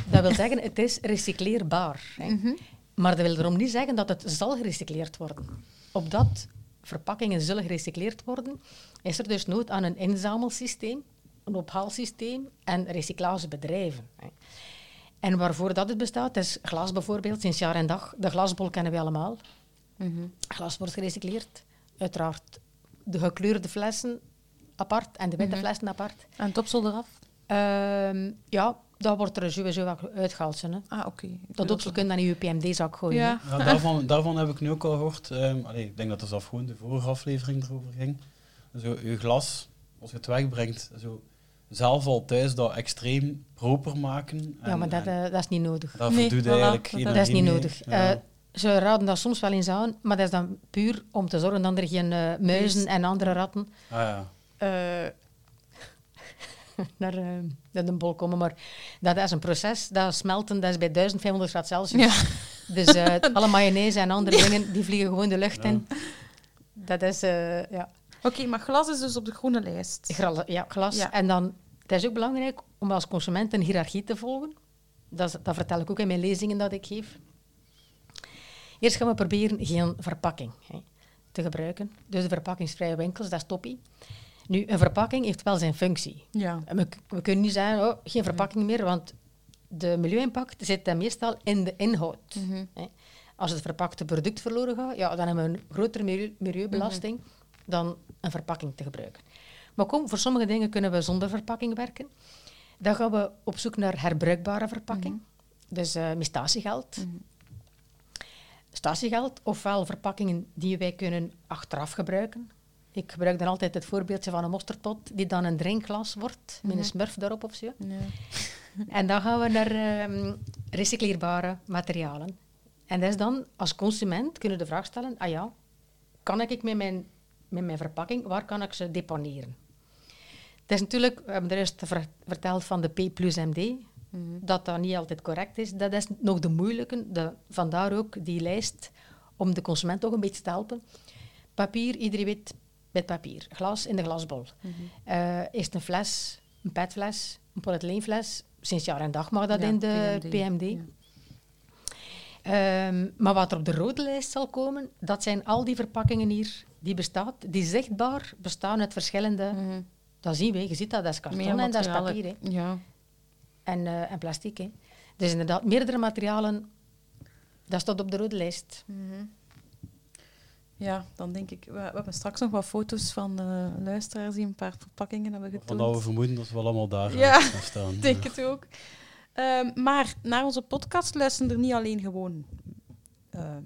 Dat wil zeggen, het is recycleerbaar. Mhm. Maar dat wil erom niet zeggen dat het zal gerecycleerd worden. Opdat verpakkingen zullen gerecycleerd worden, is er dus nood aan een inzamelsysteem, een ophaalsysteem en recyclagebedrijven. hè. En waarvoor dat het bestaat, is glas bijvoorbeeld, sinds jaar en dag. De glasbol kennen we allemaal. Glas wordt gerecycleerd. Uiteraard de gekleurde flessen apart en de witte Mhm. flessen apart. En het opsel eraf? Ehm, ja, dat wordt er sowieso wel uitgehaald. Hè. Ah, oké. Dat ook, je kunt dat in je PMD-zak gooien. Ja. daarvan, daarvan heb ik nu ook al gehoord. ehm, allee, ik denk dat het zelf gewoon de vorige aflevering erover ging. Zo, je glas, als je het wegbrengt, zo, zelf al thuis dat extreem proper maken. Ja, maar dat, eh, dat is niet nodig. daar Nee, voilà, eigenlijk dat- Dat is niet nodig. Ja. Eh, ze raden dat soms wel eens aan, maar dat is dan puur om te zorgen dat er geen eh, muizen en andere ratten ah, ja. eh, *laughs* naar, eh, naar de bol komen. Maar dat is een proces, dat smelten, dat is bij 1500 graden Celsius. Ja. *laughs* Dus eh, alle mayonaise en andere *laughs* dingen, die vliegen gewoon de lucht Ja. in. Dat is, eh, ja, Oké, maar glas is dus op de groene lijst. gra- ja, glas. Ja. En dan, het is ook belangrijk om als consument een hiërarchie te volgen. Dat, dat vertel ik ook in mijn lezingen dat ik geef. Eerst gaan we proberen geen verpakking hè, te gebruiken. Dus de verpakkingsvrije winkels, dat is toppie. Nu, een verpakking heeft wel zijn functie. Ja. We, we kunnen niet zeggen, oh, geen verpakking meer, want de milieu-impact zit dan meestal in de inhoud. Mhm. hè. Als het verpakte product verloren gaat, ja, dan hebben we een grotere milieu- milieubelasting dan een verpakking te gebruiken. Maar kom, voor sommige dingen kunnen we zonder verpakking werken. Dan gaan we op zoek naar herbruikbare verpakking. Dus eh met statiegeld. Statiegeld, ofwel verpakkingen die wij kunnen achteraf gebruiken. Ik gebruik dan altijd het voorbeeldje van een mosterdpot, die dan een drinkglas wordt, met een smurf daarop of zo. *laughs* En dan gaan we naar ehm, recycleerbare materialen. En dat is dan, als consument, kunnen we de vraag stellen, ah ja, kan ik met mijn, met mijn verpakking, waar kan ik ze deponeren? Het is natuurlijk, we hebben er eerst ver- verteld van de P plus MD, dat dat niet altijd correct is. Dat is nog de moeilijke, de, vandaar ook die lijst, om de consument toch een beetje te helpen. Papier, iedereen weet met papier. Glas in de glasbol. Eh, is het een fles, een petfles, een polyethyleenfles? Sinds jaar en dag mag dat Ja, in de PMD. PMD. Ja. Ehm, maar wat er op de rode lijst zal komen, dat zijn al die verpakkingen hier die bestaat, die zichtbaar bestaan uit verschillende... Mhm. Dat zien we, je ziet dat, dat is karton en dat is papier. hè. Ja. En, eh, en plastic. Hè. Dus inderdaad, meerdere materialen, dat staat op de rode lijst. ja, dan denk ik... We, we hebben straks nog wat foto's van eh, luisteraars die een paar verpakkingen hebben Van getoond. dat we vermoeden dat ze wel allemaal daar Ja. eh, gaan staan. Ik *laughs* denk het ook. Ehm, maar naar onze podcast luisteren er niet alleen gewoon ehm,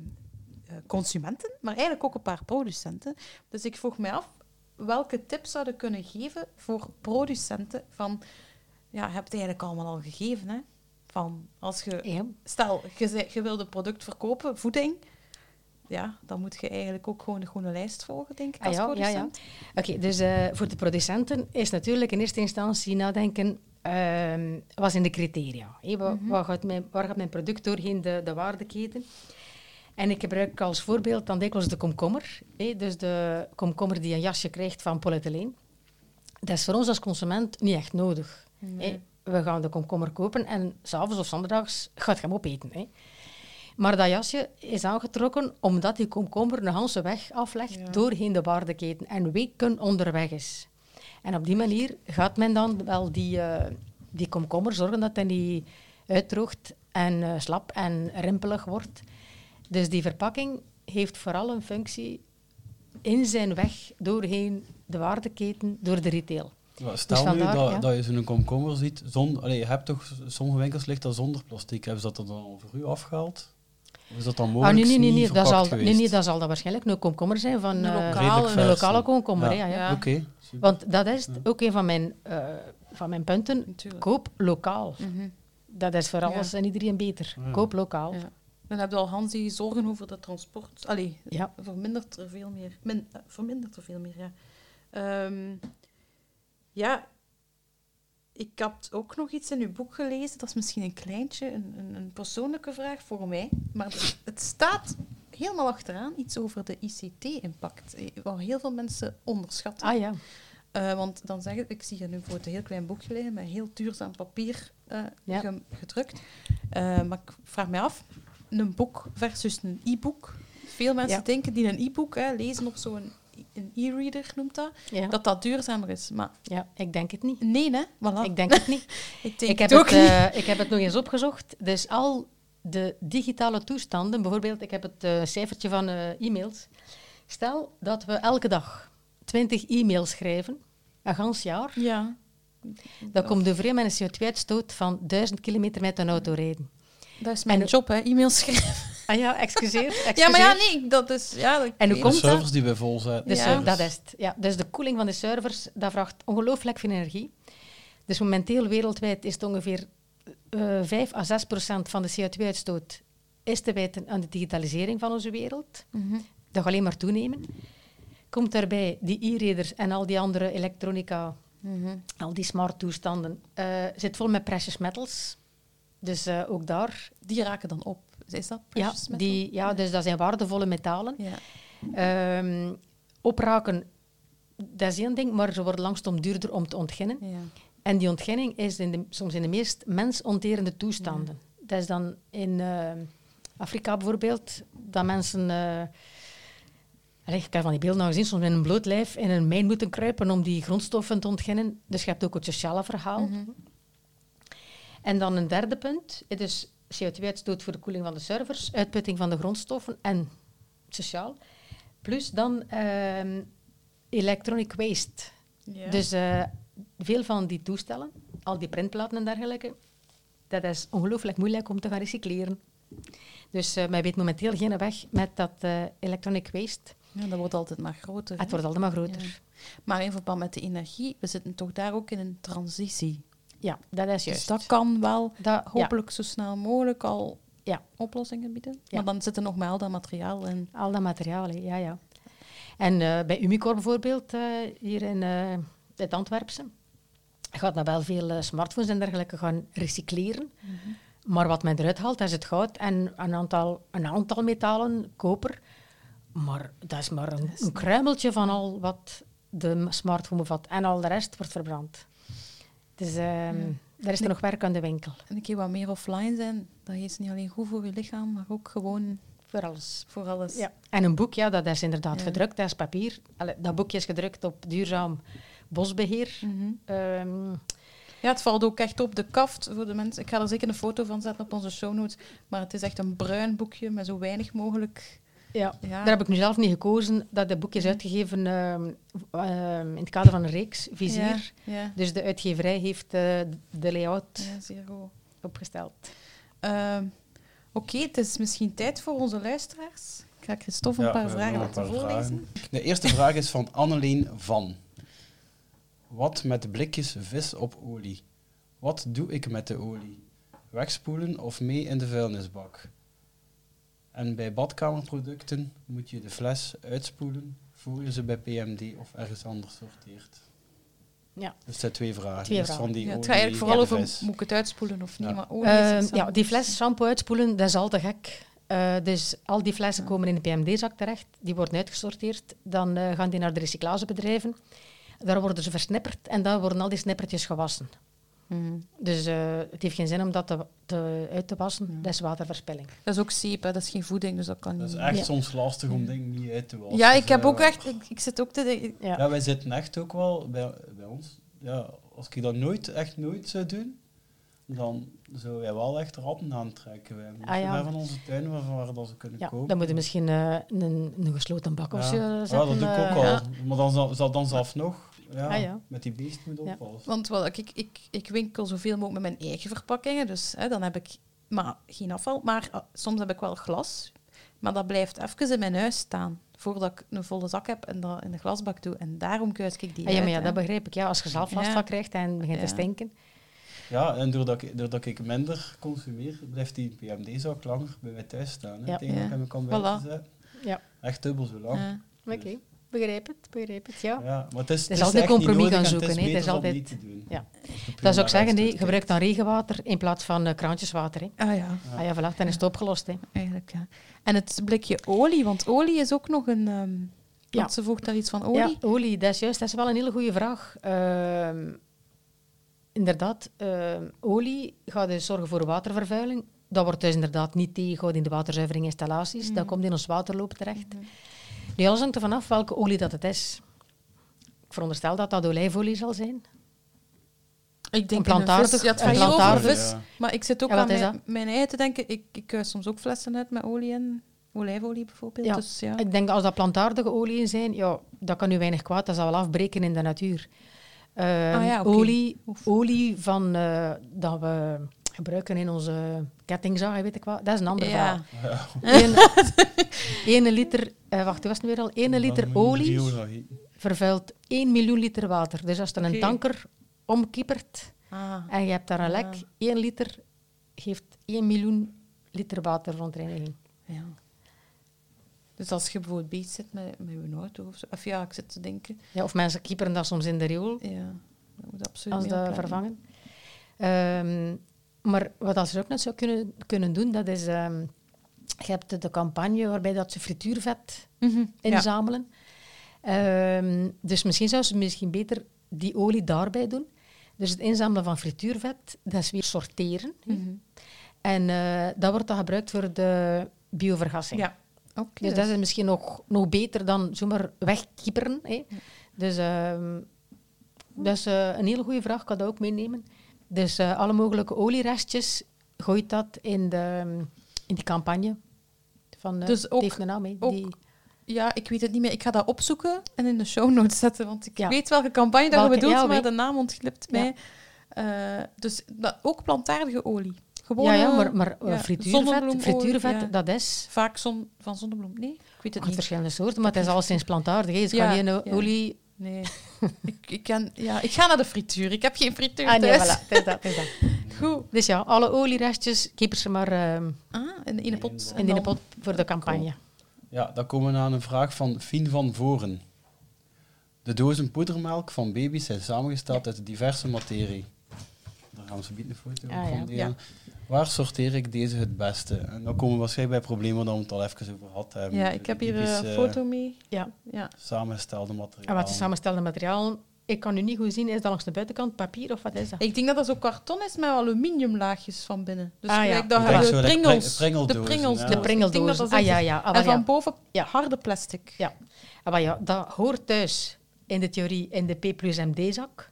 eh, consumenten, maar eigenlijk ook een paar producenten. Dus ik vroeg mij af welke tips zouden kunnen geven voor producenten van... Ja, hebt het eigenlijk allemaal al gegeven, hè? Van als je... Ja. Stel, je, je wilt een product verkopen, voeding. Ja, dan moet je eigenlijk ook gewoon de groene lijst volgen, denk ik, Ah, als ja, ja. producent. Oké, dus eh, voor de producenten is natuurlijk in eerste instantie nadenken, ehm, wat zijn de criteria? Hé, wa- waar, gaat mijn, waar gaat mijn product doorheen de, de waardeketen? En ik gebruik als voorbeeld dan dikwijls de komkommer. hé, dus de komkommer die een jasje krijgt van polyethyleen. Dat is voor ons als consument niet echt nodig. We gaan de komkommer kopen en s'avonds of zondags gaat je hem opeten. Maar dat jasje is aangetrokken omdat die komkommer een hele weg aflegt Ja. doorheen de waardeketen en weken onderweg is. En op die manier gaat men dan wel die, eh, die komkommer zorgen dat hij niet uitdroogt en eh, slap en rimpelig wordt. Dus die verpakking heeft vooral een functie in zijn weg doorheen de waardeketen, door de retail. Ja, stel Dus nu dat, ja. dat je zo'n komkommer ziet, zon, allee, je hebt toch sommige winkels ligt dat zonder plastic. Hebben ze dat dan al voor u afgehaald? Of is dat dan Ah, mogelijk nee, nee, nee, nee, dat zal, nee, nee, dat zal dan waarschijnlijk een komkommer zijn van Een eh, lokale- een lokale komkommer. Ja. Ja, ja. Ja. Oké, super. Want dat is ook een van mijn, eh, van mijn punten. Natuurlijk. Koop lokaal. Mhm. Dat is voor Ja. alles en iedereen beter. Ja. Koop lokaal. Ja. Dan heb je al Hans die zorgen over dat transport. Allee, Ja. vermindert er veel meer. Min, eh, vermindert er veel meer, ja. Ehm, ja, ik had ook nog iets in uw boek gelezen. Dat is misschien een kleintje, een, een, een persoonlijke vraag voor mij. Maar het- het staat helemaal achteraan iets over de ICT-impact. eh, Wat heel veel mensen onderschatten. Ah ja. Eh, want dan zeggen, ik zie hier nu voor een heel klein boekje liggen met heel duurzaam papier eh, Ja. ge- gedrukt. Maar ik vraag me af, een boek versus een e-book. Veel mensen Ja. denken die een e-book lezen op zo'n een e-reader, noemt dat, Ja. dat dat duurzamer is. Maar ja, ik denk het niet. nee, hè? Voilà. Ik denk het niet. *laughs* Ik denk ik, heb het ook het, niet. eh, ik heb het nog eens opgezocht. Dus al de digitale toestanden, bijvoorbeeld, ik heb het eh, cijfertje van eh, e-mails. Stel dat we elke dag 20 e-mails schrijven, een gans jaar. Ja. Dat komt met een CO2-uitstoot van 1000 kilometer met een auto rijden. Dat is mijn En- job, hè, e-mails schrijven. Ah ja, excuseer. excuseer. *laughs* Ja, maar ja, nee, dat is... Ja, dat En hoe komt de dat? servers die we vol. Dus, Ja. dat is het. Ja, dus de koeling van de servers, dat vraagt ongelooflijk veel energie. Dus momenteel wereldwijd is het ongeveer eh 5 à 6 procent van de CO2-uitstoot is te wijten aan de digitalisering van onze wereld. Mhm. Dat gaat alleen maar toenemen. Komt daarbij die e-readers en al die andere elektronica, Mhm. al die smart toestanden, eh, zit vol met precious metals. Dus eh, ook daar, Die raken dan op. Is dat ja, metal? die, ja, dus dat zijn waardevolle metalen. Ja. Ehm, opraken, dat is één ding, maar ze worden langstom duurder om te ontginnen. Ja. En die ontginning is in de, soms in de meest mensonterende toestanden. Dat is dan in eh, Afrika bijvoorbeeld, dat mensen... Allee, ik heb van die beelden al gezien, soms met een bloot lijf in een mijn moeten kruipen om die grondstoffen te ontginnen. Dus je hebt ook het sociale verhaal. Mhm. En dan een derde punt, het is CO2-uitstoot voor de koeling van de servers, uitputting van de grondstoffen en sociaal. Plus dan ehm, electronic waste. Ja. Dus eh, veel van die toestellen, al die printplaten en dergelijke, dat is ongelooflijk moeilijk om te gaan recycleren. Dus eh men weet momenteel geen weg met dat eh, electronic waste. ja, dat wordt altijd maar groter. Het hè. wordt altijd maar groter. Ja. Maar in verband met de energie, we zitten toch daar ook in een transitie. Ja, dat is Dus juist. dat kan wel Dat- ja. hopelijk zo snel mogelijk al Ja. oplossingen bieden. Ja. Maar dan zit er nog maar al dat materiaal en Al dat materiaal, ja, ja. En eh, bij Umicore bijvoorbeeld, eh, hier in eh, het Antwerpse, gaat dat wel veel smartphones en dergelijke gaan recycleren. Maar wat men eruit haalt, dat is het goud en een aantal, een aantal metalen, koper. Maar dat is maar een, een kruimeltje van al wat de smartphone bevat. En al de rest wordt verbrand. Dus ehm, daar is er nog werk aan de winkel. en een keer wat meer offline zijn. Dat is niet alleen goed voor je lichaam, maar ook gewoon Voor alles. voor alles. Ja. En een boek, ja, dat is inderdaad Ja. gedrukt, dat is papier. Allee, dat boekje is gedrukt op duurzaam bosbeheer. Mhm. Ehm, Ja, het valt ook echt op de kaft voor de mensen. Ik ga er zeker een foto van zetten op onze show notes. Maar het is echt een bruin boekje met zo weinig mogelijk. Ja. Ja. Daar heb ik nu zelf niet gekozen. Dat het boekje is uitgegeven ehm, ehm, in het kader van een reeks, Vizier. Ja, ja, Dus de uitgeverij heeft eh, de layout ja, zeer goed. opgesteld. Ehm, Oké, het is misschien tijd voor onze luisteraars. Ik ga Christophe een Ja, paar vragen laten een paar voorlezen. vragen. De eerste vraag is van Anneleen Van. Wat met de blikjes vis op olie? Wat doe ik met de olie? Wegspoelen of mee in de vuilnisbak? En bij badkamerproducten moet je de fles uitspoelen voor je ze bij PMD of ergens anders sorteert. Ja. Dus dat zijn twee vragen. Twee vragen. Van die Ja, het gaat eigenlijk vooral over, moet ik het uitspoelen of niet? Ja. Maar olie Ehm, ja, die fles shampoo uitspoelen, dat is al te gek. Eh, dus al die flessen komen in de PMD-zak terecht, die worden uitgesorteerd. Dan eh, gaan die naar de recyclagebedrijven. Daar worden ze versnipperd en dan worden al die snippertjes gewassen. Mhm. Dus eh, het heeft geen zin om dat te, te- uit te wassen. Dat is waterverspilling. Dat is ook zeep, hè. dat is geen voeding, dus dat kan Dat is niet. echt Ja. soms lastig om dingen niet uit te wassen. Ja, ik Dus, heb eh, ook echt... Ik, ik zit ook te denken... Ja. Ja, wij zitten echt ook wel bij, bij ons. Ja, als ik dat nooit, echt nooit zou doen, dan zouden wij wel echt ratten aantrekken. Wij moeten Ah, ja. van onze tuin waar, waar dat ze kunnen Ja, komen. dan moet je misschien eh, een, een gesloten bak of ja. zo Ja, zetten. dat doe ik ook eh, al. ja. Maar dan zal, zal dan zelf nog. Ja, Ah, ja. Met die beest moet Ja. oppassen. Want wel, ik, ik, ik winkel zoveel mogelijk met mijn eigen verpakkingen. Dus hè, dan heb ik maar, geen afval. Maar ah, soms heb ik wel glas. Maar dat blijft even in mijn huis staan. Voordat ik een volle zak heb en dat in de glasbak doe. En daarom kuis ik die Ah, ja, maar ja, uit, dat begrijp ik. Ja, als je zelf Ja. last van krijgt en begint Ja. te stinken. Ja, en doordat ik, doordat ik minder consumeer, blijft die PMD-zak langer bij mij thuis staan. Hè, Ja. tegen dat ik Ja. hem kan Voilà. buiten zetten. Ja. Echt dubbel zo lang. Ja. Oké, begrijp het, begrijp het, ja. Ja, maar het is, is het altijd echt niet compromis gaan en zoeken, hè. Het is beter om altijd- niet te doen. Ja. Dat zou ik zeggen, nee, gebruik dan regenwater in plaats van eh, kraantjeswater. Hè. Ah ja, Ah ja, voilà, dan is het opgelost. Hè. eigenlijk ja. En het blikje olie, want olie is ook nog een... ehm Ja. Ze voegt daar iets van olie. Ja, olie, dat is juist. Dat is wel een hele goede vraag. Ehm, inderdaad, ehm, olie gaat dus zorgen voor watervervuiling. Dat wordt dus inderdaad niet tegengehouden in de waterzuiveringinstallaties. Dat komt in ons waterloop terecht. Nu, alles hangt ervan af welke olie dat het is. Ik veronderstel dat dat olijfolie zal zijn. Ik denk Een in plantaardig- vis. Plantaardig-. Ja. Maar ik zit ook Ja, aan mijn, mijn eigen te denken. Ik, ik kuis soms ook flessen uit met olie en olijfolie bijvoorbeeld. Ja. Dus, ja. Ik denk als dat plantaardige oliën zijn, ja, dat kan nu weinig kwaad. Dat zal wel afbreken in de natuur. Eh, Ah ja, olie, olie van, eh, dat we gebruiken in onze kettingzaag, weet ik wat. Dat is een ander Ja. verhaal. Eén *laughs* liter, eh, wacht, was het nu weer al? 1 liter olie vervuilt 1 miljoen liter water. Dus als er een tanker omkiepert Ah. en je hebt daar een lek, Ah. 1 liter geeft 1 miljoen liter waterverontreiniging. Ja. Dus als je bijvoorbeeld bezig zit met, met je auto of zo. Of ja, ik zit te denken. Ja, of mensen kieperen dat soms in de riool. Ja, dat moet absoluut als dat vervangen. Ehm, maar wat als ze ook net zou kunnen, kunnen doen, dat is... ehm, je hebt de campagne waarbij dat ze frituurvet Mhm, ja. inzamelen. Ehm, dus misschien zou ze misschien beter die olie daarbij doen. Dus het inzamelen van frituurvet, dat is weer sorteren. Mhm. En eh, dat wordt dan gebruikt voor de biovergassing. Ja. Oké. Dus dat is misschien nog, nog beter dan zomaar wegkieperen. Hè. Dus ehm, dat is eh, een hele goede vraag, ik kan dat ook meenemen. Dus eh, alle mogelijke olierestjes, gooit dat in, de, in die campagne. Van, eh, Dus ook- heeft een naam, hè, ook- die- Ja, ik weet het niet meer. Ik ga dat opzoeken en in de show notes zetten, want ik Ja. weet welke campagne dat je bedoelt, ja, maar de naam ontglipt Ja. mij. Eh, dus dat, ook plantaardige olie. Gewoon ja, ja, maar, maar ja, frituurvet, frituurvet ja. dat is vaak zon, van zonnebloem. Nee, ik weet het niet. verschillende soorten, maar het is alleszins plantaardig. hè. Het is Ja, alleen ja. olie... Nee. ik, ik, kan, ja, ik ga naar de frituur. Ik heb geen frituur Ah, nee, thuis. voilà, het is dat, het is dat. *laughs* Goed. Dus ja, alle olierestjes, keep ze maar ehm, Ah, in, in de pot. In in de pot voor de campagne. Ja, dan komen we aan een vraag van Fien van Voren. De dozen poedermelk van baby's zijn samengesteld uit diverse materie. Daar gaan we zo een foto Ah, van ja. delen. Ja. Waar sorteer ik deze het beste? En dan komen we waarschijnlijk bij problemen waar we het al even over gehad hebben. Ja, ik heb hier een eh, foto mee. Ja. Ja. Samengestelde materiaal. En wat is samengestelde materiaal? Ik kan nu niet goed zien, is dat langs de buitenkant papier of wat is dat? Ik denk dat dat zo karton is met aluminiumlaagjes van binnen. Dus Ah, ja. dat Ik je denk de pringels, de pringels, ja. De doos. Ik denk dat pringeldozen. dat Ah ja, ja. Ah, En van ja. boven Ja. harde plastic. Ja. Ah, ja, dat hoort thuis in de theorie in de P plus MD-zak.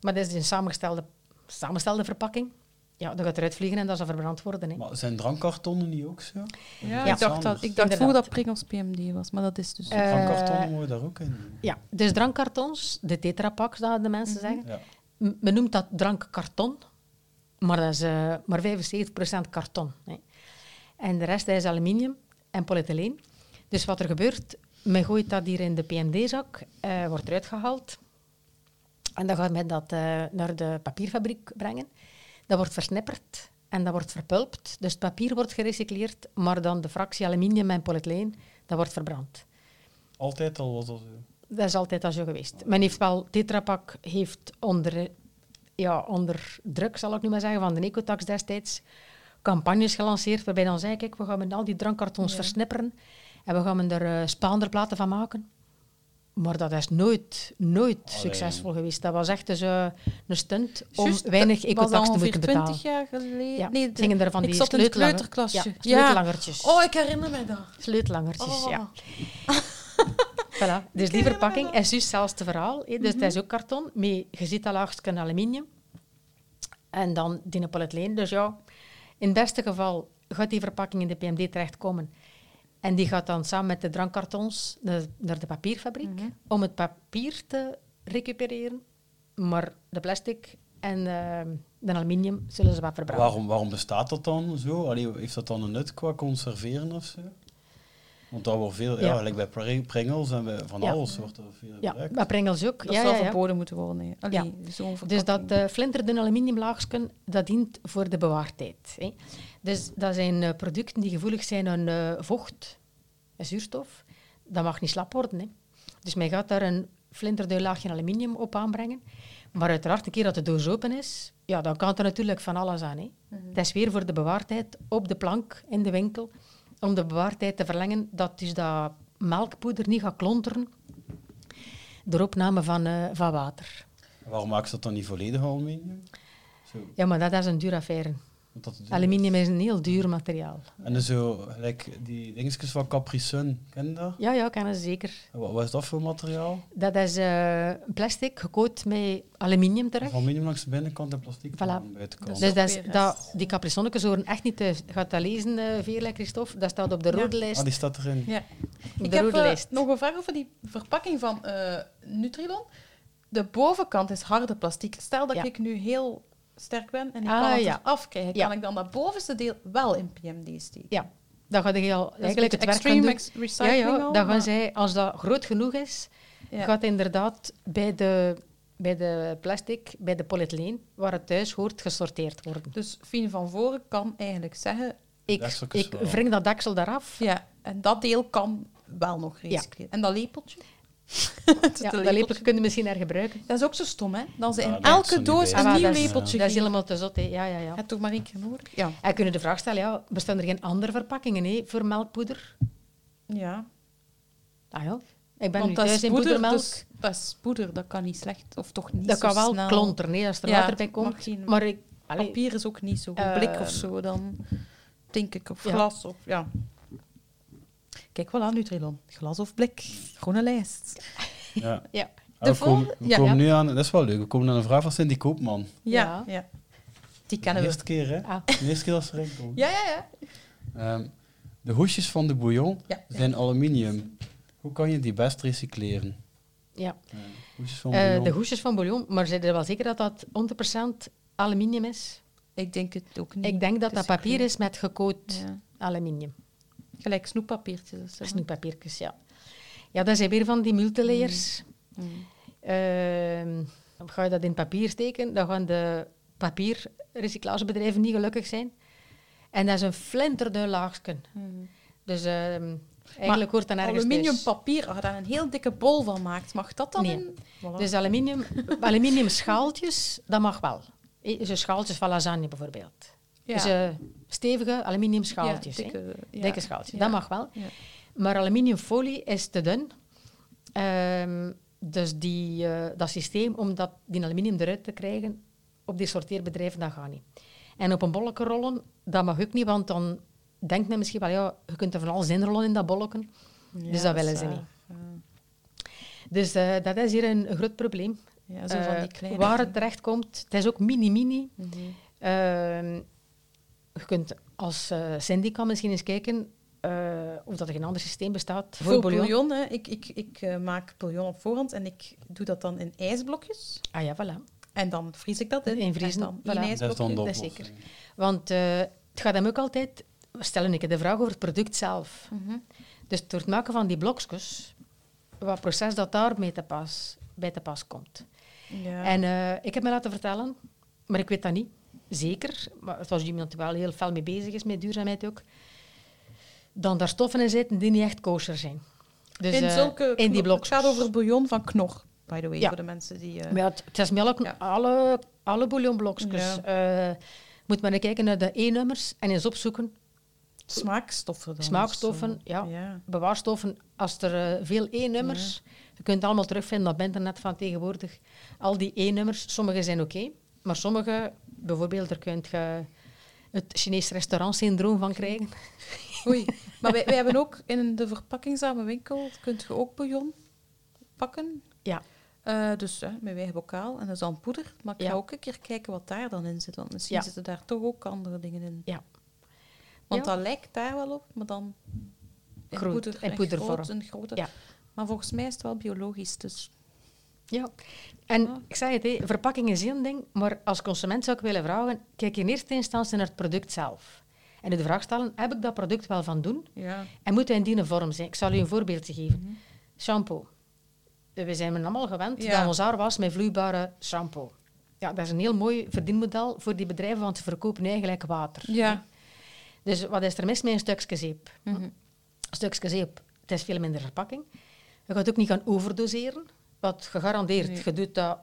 Maar dat is een samengestelde, samengestelde verpakking. Ja, dat gaat eruit vliegen en dat zal verbrand worden. Hè. Maar zijn drankkartonnen niet ook zo? Ja, Ja. ik dacht, dat, ik dacht vroeger dat pringels PMD was, maar dat is dus... Eh, Drankkartonnen moeten we daar ook in. Ja, dus drankkartons, de tetrapaks, dat de mensen zeggen. Ja. M- Men noemt dat drankkarton, maar dat is eh, maar 75% karton. Hè. En de rest is aluminium en polyethyleen. Dus wat er gebeurt, men gooit dat hier in de PMD-zak, eh, wordt eruit gehaald. En dan gaat men dat eh, naar de papierfabriek brengen. Dat wordt versnipperd en dat wordt verpulpt. Dus het papier wordt gerecycleerd, maar dan de fractie aluminium en polyethyleen, dat wordt verbrand. Altijd al was dat zo. Dat is altijd al zo geweest. Men heeft wel, Tetra Pak heeft onder, ja, onder druk, zal ik nu maar zeggen, van de Ecotax destijds, campagnes gelanceerd waarbij dan zei, kijk, we gaan met al die drankkartons Ja. versnipperen en we gaan er uh, spaanderplaten van maken. Maar dat is nooit, nooit Allee. succesvol geweest. Dat was echt dus, een stunt om Juist, weinig dat Ecotax te moeten betalen. 20 jaar geleden. Ja, nee, gingen er van ik die zat in kleuterklasje. Ja, sleutelangertjes. Oh, ik herinner mij dat. Sleutelangertjes, Oh. ja. *laughs* Voilà. Dus die verpakking is dus zelfs het verhaal. hè. Dus het is ook karton, met je ziet al laagstje aluminium. En dan die. Dus ja, in het beste geval gaat die verpakking in de PMD terechtkomen. En die gaat dan samen met de drankkartons naar naar de papierfabriek om het papier te recupereren. Maar de plastic en eh, de aluminium zullen ze wat verbranden. Waarom, waarom bestaat dat dan zo? Allee, heeft dat dan een nut qua conserveren of zo? Want dat wordt veel, ja, Ja. gelijk bij Pri- Pringles en bij van Ja. alles wordt er veel Ja, gebruikt. maar Pringles ook. Dat ja, zou ja, ja. verboden moeten worden. Allee, Dus dat uh, flinterdun aluminiumlaagje, dat dient voor de bewaartijd. Hè. Dus dat zijn eh, producten die gevoelig zijn aan eh, vocht en zuurstof. Dat mag niet slap worden. Hè. Dus men gaat daar een flinterdun laagje aluminium op aanbrengen. Maar uiteraard, een keer dat de doos open is, ja, dan kan er natuurlijk van alles aan. Hè. Dat is weer voor de bewaartijd op de plank in de winkel. Om de bewaartijd te verlengen, dat dus dat melkpoeder niet gaat klonteren door opname van, eh, van water. Waarom maken ze dat dan niet volledig aluminium? Zo, Ja, maar dat is een dure affaire. Want dat Aluminium is een heel duur materiaal. En zo, gelijk die dingetjes van Capri Sun, ken je dat? Ja, ja, ze zeker. Wat, wat is dat voor materiaal? Dat is eh, plastic gecoat met aluminium terug. Aluminium langs de binnenkant en plastic Voilà. aan de buitenkant. Dus- dat is, weer dat, die capriconnetjes horen echt niet thuis. Gaat dat lezen, uh, Veerle Christophe? Dat staat op de Ja. rode lijst. Ah, die staat erin. Ja. Ik heb eh, lijst. nog een vraag over die verpakking van eh, Nutrilon. de bovenkant is harde plastic. Stel dat Ja. ik nu heel sterk ben en ik Ah, kan het ja. eraf krijgen, Ja. kan ik dan dat bovenste deel wel in PMD steken? Ja, dan ga je al Dat is eigenlijk het werk gaan doen. Ja, recycling ja, al, dan gaan maar- zij, als dat groot genoeg is, Ja. gaat inderdaad bij de, bij de plastic, bij de polyethyleen, waar het thuis hoort, gesorteerd worden. Dus Fien van voren kan eigenlijk zeggen, Ik, ik wring dat deksel eraf. ja, en dat deel kan wel nog recycleren. En dat lepeltje? *laughs* Ja, een dat lepeltje kun je misschien hergebruiken. Dat is ook zo stom, hè? Dan ze Ja, in elke doos een Ah, nieuw lepeltje Dat is geven. helemaal te zot, hè. Ja, ja, ja. Het toch maar één keer nodig? Ja. En kunnen de vraag stellen, ja, bestaan er geen andere verpakkingen hè, voor melkpoeder? ja. Ah ja, ik ben Want nu dat thuis is in poeder, poedermelk. dus dat is poeder, dat kan niet slecht. Of toch niet dat zo kan wel snel. klonteren hè, als er Ja, water bij komt. geen- Maar ik, Papier is ook niet zo. Eh, blik of zo, dan denk ik. Of ja. glas. Of, ja. Kijk, voilà, Nutrilon. Glas of blik. Groene lijst. Ja. ja. We De komen, we ja, komen ja. nu aan, dat is wel leuk, we komen aan een vraag van Cindy Koopman. Ja, Ja. ja. Die De kennen we. eerste keer, hè? Ah. De eerste keer dat ze erin komen. Ja, ja, ja. Ehm, de hoesjes van de bouillon Ja. zijn aluminium. Hoe kan je die best recycleren? ja. Eh, hoesjes van Eh, de hoesjes van bouillon, maar zijn er wel zeker dat dat 100% aluminium is? Ik denk het ook niet. Ik denk dat dat papier is met gecoat Ja. aluminium. Gelijk snoeppapiertjes. of zo. Snoeppapiertjes, ja. Ja, dat zijn weer van die multilayers. Mm. Ehm, ga je dat in papier steken, dan gaan de papierrecyclagebedrijven niet gelukkig zijn. En dat is een flinterdun laagje. Mm. Dus ehm, eigenlijk hoort dat nergens Aluminium thuis. papier, als je daar een heel dikke bol van maakt, mag dat dan Nee. in? Voilà. Dus aluminium, *laughs* aluminium schaaltjes, dat mag wel. Zo schaaltjes van lasagne bijvoorbeeld. ja. Dus eh, stevige aluminium schaaltjes. Ja, dikke, ja. Dikke schaaltjes, dat mag wel. Ja. Maar aluminiumfolie is te dun. Ehm, dus die, eh, dat systeem om dat, die aluminium eruit te krijgen op die sorteerbedrijven, dat gaat niet. En op een bolletje rollen, dat mag ook niet, want dan denkt men misschien wel, ja, je kunt er van alles in rollen in dat bolletje. Dus dat willen ze eh, niet. Dus eh, dat is hier een, groot probleem. Ja, zo van Eh, die kleine... waar het terecht komt, het is ook mini-mini. Mhm. Ehm, je kunt als uh, syndica misschien eens kijken eh, of dat er geen ander systeem bestaat voor, Voor bouillon. bouillon, hè. ik, ik, ik eh, maak bouillon op voorhand en ik doe dat dan in ijsblokjes. Ah ja, voilà. En dan vries ik dat in. In vriezen, En dan voilà. één dat is dan ijsblokje. de dat is zeker. Want eh, het gaat hem ook altijd... We stellen ik de vraag over het product zelf. Mhm. Dus door het maken van die blokjes, wat proces dat daar mee te pas, bij te pas komt. Ja. En eh, ik heb me laten vertellen, maar ik weet dat niet, zeker, maar was iemand die wel heel fel mee bezig is, met duurzaamheid ook, dan daar stoffen in zitten die niet echt kosher zijn. Dus, in eh, zulke in die blokjes. Het gaat over bouillon van knor, by the way, Ja. voor de mensen die... eh, ja, het, het is melk, Ja. alle, alle bouillonblokjes. Ja. Eh, moet maar kijken naar de E-nummers en eens opzoeken. Smaakstoffen dan. Smaakstoffen, ja. ja. Bewaarstoffen, als er veel E-nummers... Je kunt het allemaal terugvinden op internet van tegenwoordig. Al die E-nummers, sommige zijn oké, maar sommige, bijvoorbeeld, daar kun je het Chinees restaurantsyndroom van krijgen. *laughs* Oei. Maar wij, wij hebben ook in de verpakkingsarme winkel, kunt je ook bouillon pakken. Ja. Eh, dus hè, met eigen bokaal en dat is dan poeder. Maar ik ga Ja. ook een keer kijken wat daar dan in zit, want misschien Ja. zitten daar toch ook andere dingen in. Ja. Want Ja. dat lijkt daar wel op, maar dan in Groot, poeder, en poedervorm. groot en groter. Ja. Maar volgens mij is het wel biologisch, dus... Ja. En Ja. ik zei het, hè, verpakking is één ding, maar als consument zou ik willen vragen, kijk in eerste instantie naar het product zelf. En de vraag stellen, heb ik dat product wel van doen? Ja. En moet hij in die vorm zijn? Ik zal u een voorbeeldje geven. Mhm. Shampoo. We zijn allemaal gewend Ja. dat ons haar was met vloeibare shampoo. Ja, dat is een heel mooi verdienmodel voor die bedrijven, want ze verkopen eigenlijk water. Ja. Dus wat is er mis met een stukje zeep? Mhm. Een stukje zeep, het is veel minder verpakking. Je gaat ook niet gaan overdoseren, wat gegarandeerd, Nee. je, doet dat,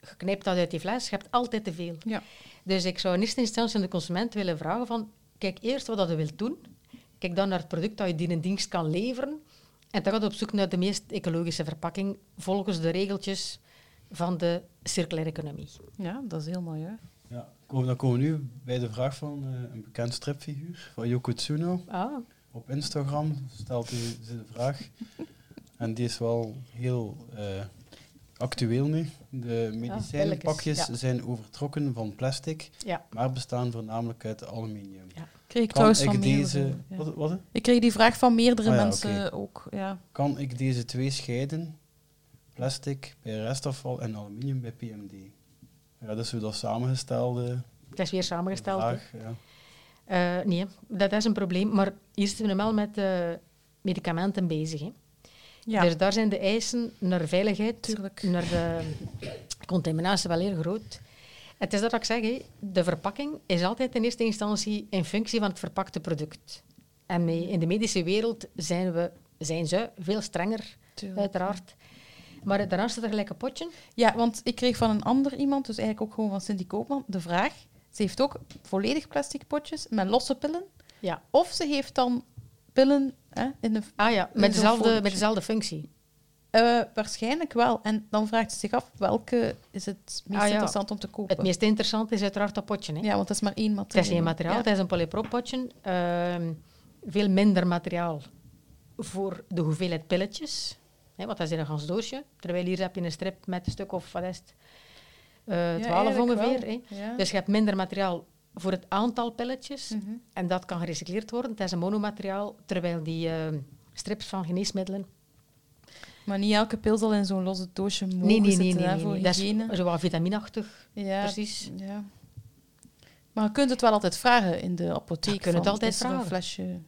je knijpt dat uit die fles, je hebt altijd te veel. Ja. Dus ik zou in eerste instantie aan de consument willen vragen van, kijk eerst wat je wilt doen, kijk dan naar het product dat je die een dienst kan leveren, en dan gaat op zoek naar de meest ecologische verpakking, volgens de regeltjes van de circulaire economie. ja, dat is heel mooi, hè. Ja, dan komen we nu bij de vraag van eh, een bekend stripfiguur, van Yoko Tsuno. Ah, Op Instagram stelt hij de vraag. En die is wel heel eh, actueel nu. De medicijnpakjes ja. zijn overtrokken van plastic, ja. maar bestaan voornamelijk uit aluminium. Kreeg ik Kan trouwens ik van deze... meerdere, ja. Wat, wat? Ik kreeg die vraag van meerdere Ah ja, mensen ook. Ja. Kan ik deze twee scheiden? plastic bij restafval en aluminium bij PMD. Ja, dus we dat samengestelde Het is weer samengesteld. vraag. Ja. Eh, nee, dat is een probleem. Maar hier zitten we wel met eh, medicamenten bezig. Hè. Ja, Dus daar zijn de eisen naar veiligheid, tuurlijk. naar eh, contaminatie wel heel groot. Het is dat ik zeg, de verpakking is altijd in eerste instantie in functie van het verpakte product. En mee- in de medische wereld zijn, we, zijn ze veel strenger, tuurlijk. uiteraard. Maar daarnaast staat er gelijk een potje. Ja, want ik kreeg van een ander iemand, dus eigenlijk ook gewoon van Cindy Koopman, de vraag. Ze heeft ook volledig plastic potjes met losse pillen. Ja. Of ze heeft dan pillen hè, in de... Ah ja, met dezelfde, met dezelfde functie. Eh, waarschijnlijk wel. En dan vraagt ze zich af, welke is het meest Ah, ja. interessant om te kopen? Het meest interessante is uiteraard dat potje. Hè. Ja, want dat is maar één Het materiaal. is geen materiaal, Ja. het is een polypropotje. Ehm veel minder materiaal voor de hoeveelheid pilletjes. Hè, want dat is in een gans doosje. Terwijl hier heb je een strip met een stuk of wat is het? Eh, Ja, 12 eigenlijk ongeveer. Hè. Ja. Dus je hebt minder materiaal voor het aantal pilletjes. Mhm. En dat kan gerecycleerd worden. Het is een monomateriaal. Terwijl die ehm, strips van geneesmiddelen... Maar niet elke pil zal in zo'n losse doosje mogen Nee, nee, nee. zitten nee, nee. Dat is zo wat vitaminachtig. ja, precies. Ja. Maar je kunt het wel altijd vragen in de apotheek. Je kunt het altijd er een vragen. flesje...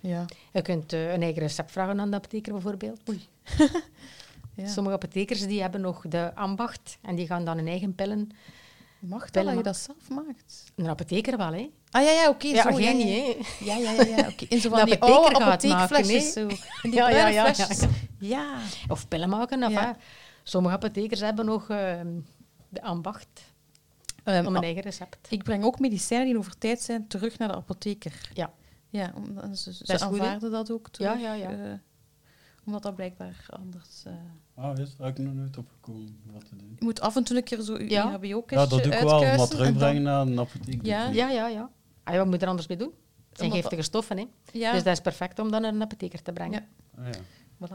Ja. Je kunt eh, een eigen recept vragen aan de apotheker bijvoorbeeld. *laughs* ja. Sommige apothekers die hebben nog de ambacht en die gaan dan hun eigen pillen. Mag dat, pillen dat je dat zelf maakt? Een apotheker wel, hè? Ah ja, ja, oké. Ja, zo, jij ja, niet, hè? Ja, ja, ja. ja. In zo *laughs* van die oude apotheekflesjes. Zo. In die Ja, ja, ja, ja. flesjes. Ja. Of pillen maken, of Ja. Sommige apothekers hebben nog ehm, de ambacht Ehm, om een ah, eigen recept. ik breng ook medicijnen die over tijd zijn terug naar de apotheker. Ja. Ja, ze, ze Dat goed, aanvaarden dat ook terug. Ja, ja, ja. eh, omdat dat blijkbaar anders... eh, Ah, is daar ik nog nooit opgekomen om dat te doen. je moet af en toe een keer zo je Ja. EHBO-kistje Ja, dat doe ik wel, en terugbrengen dan- naar een apotheek. Ja. Ja, ja, ja. Ah, ja, wat moet je er anders mee doen? Het zijn giftige stoffen, hè? Ja, Dus dat is perfect om dan naar een apotheker te brengen. Ja. Ah, ja.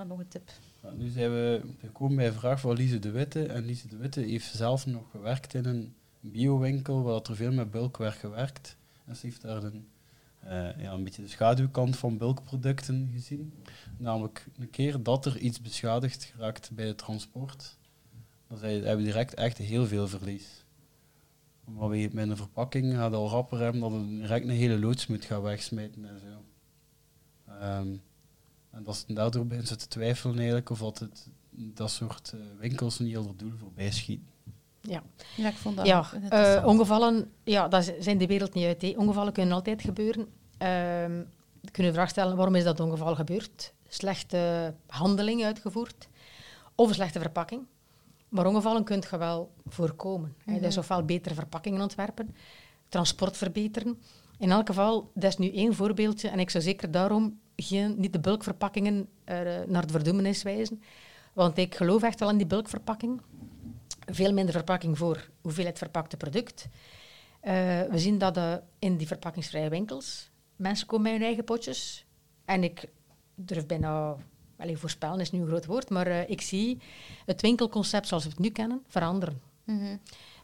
voilà, nog een tip. Ja, nu zijn we gekomen bij een vraag van Lise de Witte. En Lise de Witte heeft zelf nog gewerkt in een biowinkel waar er veel met bulk werd gewerkt. En ze heeft daar een, ja, een beetje de schaduwkant van bulkproducten gezien. Namelijk een keer dat er iets beschadigd geraakt bij het transport, dan hebben we direct echt heel veel verlies. We met een verpakking gaat al rapper hebben dat we direct een hele loods moet gaan wegsmijten en zo. Ehm, en dat ze daardoor beginnen ze te twijfelen eigenlijk of dat het dat soort eh, winkels niet al het doel voorbij schieten. Ja, Ja, ik vond dat ja eh, ongevallen, ja, dat zijn de wereld niet uit. Ongevallen kunnen altijd gebeuren. Je kunt je vraag stellen, waarom is dat ongeval gebeurd? Slechte handeling uitgevoerd of een slechte verpakking. Maar ongevallen kunt je wel voorkomen. hè. Mhm. Dus ofwel betere verpakkingen ontwerpen, transport verbeteren. In elk geval, dat is nu één voorbeeldje. En ik zou zeker daarom geen, niet de bulkverpakkingen eh, naar de verdoemenis wijzen. Want ik geloof echt wel in die bulkverpakking. Veel minder verpakking voor hoeveelheid verpakte product. Eh, we zien dat eh, in die verpakkingsvrije winkels mensen komen met hun eigen potjes. En ik durf bijna, wel voorspellen is nu een groot woord, maar eh, ik zie het winkelconcept zoals we het nu kennen veranderen. Mhm.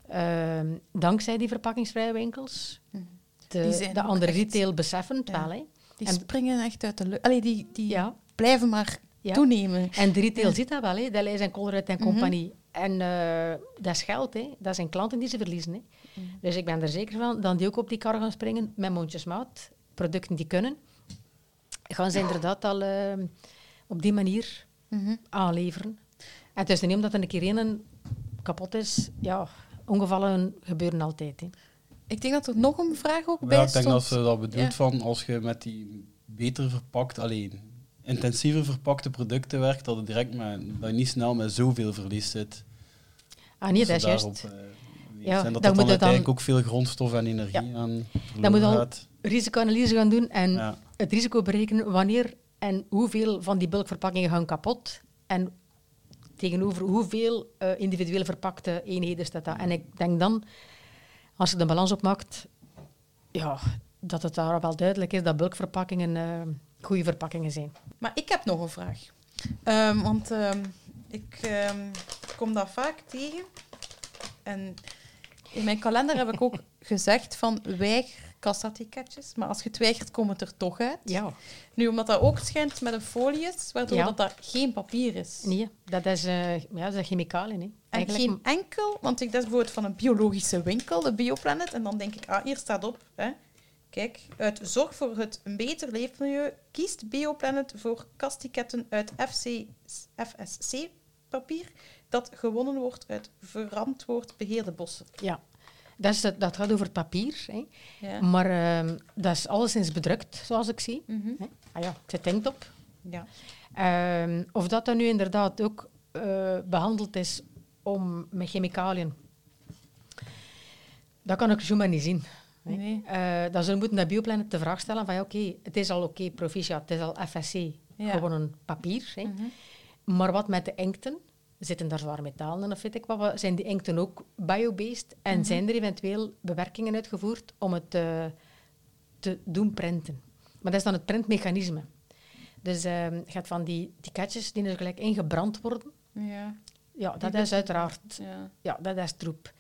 Ehm, dankzij die verpakkingsvrije winkels. Mhm. De, de andere echt- retail beseffen het Ja. wel. Hè. Die En- springen echt uit de lucht. Allee, die, die Ja. blijven maar Ja. toenemen. En de retail ziet dat wel, hè. Deleuze en Colruyt en Mhm. compagnie. En eh, dat is geld, hè. dat zijn klanten die ze verliezen. Hè. Mhm. Dus ik ben er zeker van dat die ook op die kar gaan springen met mondjesmaat. Producten die kunnen. Gaan ze inderdaad al eh, op die manier Mhm. aanleveren. En het is niet omdat er een keer een kapot is. Ja, ongevallen gebeuren altijd. Hè. Ik denk dat er nog een vraag ook bij Ja, ik denk dat ze dat bedoelt Ja. van als je met die beter verpakt, alleen intensiever verpakte producten werkt, dat, het direct met, dat je niet snel met zoveel verlies zit. Ah nee, Als dat is juist. eh. Ja, en dat dan dat dan uiteindelijk dan- ook veel grondstof en energie aan Dan moet verloren al risicoanalyse gaan doen en Ja. het risico berekenen wanneer en hoeveel van die bulkverpakkingen gaan kapot. En tegenover hoeveel eh, individueel verpakte eenheden staat dat. En ik denk dan, als je de balans opmaakt, ja, dat het daar wel duidelijk is dat bulkverpakkingen eh goede verpakkingen zijn. Maar ik heb nog een vraag. Ehm, want ehm, ik ehm, kom dat vaak tegen. En in mijn kalender heb ik ook *laughs* gezegd van weiger kassatiketjes, maar als je het weigert, komt het er toch uit. Ja, Nu, omdat dat ook schijnt met een folie is, waardoor Ja. dat, dat geen papier is. nee, dat is, eh ja, dat is chemicaliën. En Eigenlijk geen enkel, want ik dat is bijvoorbeeld van een biologische winkel, de Bioplanet, en dan denk ik, ah, hier staat op, hè. Kijk, uit zorg voor het een beter leefmilieu kiest Bioplanet voor kastiketten uit FC, FSC-papier dat gewonnen wordt uit verantwoord beheerde bossen. Ja, dat, is, het- dat gaat over het papier. Hè. Ja. Maar ehm, dat is alleszins bedrukt, zoals ik zie. Mhm. Hè. Ah ja, ik zet denkt op. ja. Ehm, of dat dan nu inderdaad ook eh, behandeld is om, met chemicaliën, dat kan ik zomaar niet zien. Nee. Eh, dan zullen we moeten naar Bioplanet de vraag stellen van ja, oké, het is al oké, proficiat, het is al FSC, Ja. gewoon een papier. Hè. Mhm. Maar wat met de enkten? Zitten daar zware metalen in of weet ik wat? Zijn die enkten ook biobased? En zijn er eventueel bewerkingen uitgevoerd om het eh, te doen printen? Maar dat is dan het printmechanisme. Dus ehm, je gaat van die tiketjes die er gelijk ingebrand worden. Ja. Ja, dat is uiteraard Ja. ja, dat is troep.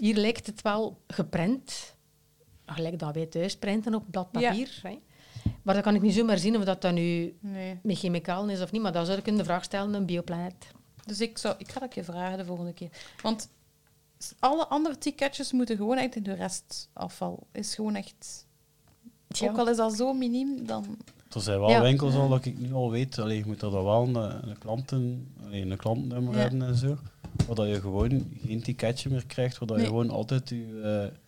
Hier lijkt het wel geprint, gelijk dat wij thuis printen op blad papier. Hè. Maar dan kan ik niet zomaar zien of dat dan nu Nee. met chemicalen is of niet. Maar dan zou ik in de vraag stellen, een bioplanet. Dus ik, zou, ik ga dat je vragen de volgende keer. Want alle andere ticketjes moeten gewoon echt in de restafval. Is gewoon echt... Ook al is dat zo miniem, dan... Er zijn wel Ja. winkels al dat ik nu al weet. Allee, je moet er dan wel een, een, klanten, een klantennummer Ja. hebben en zo. Waar dat je gewoon geen ticketje meer krijgt. Waar dat Nee. je gewoon altijd je eh,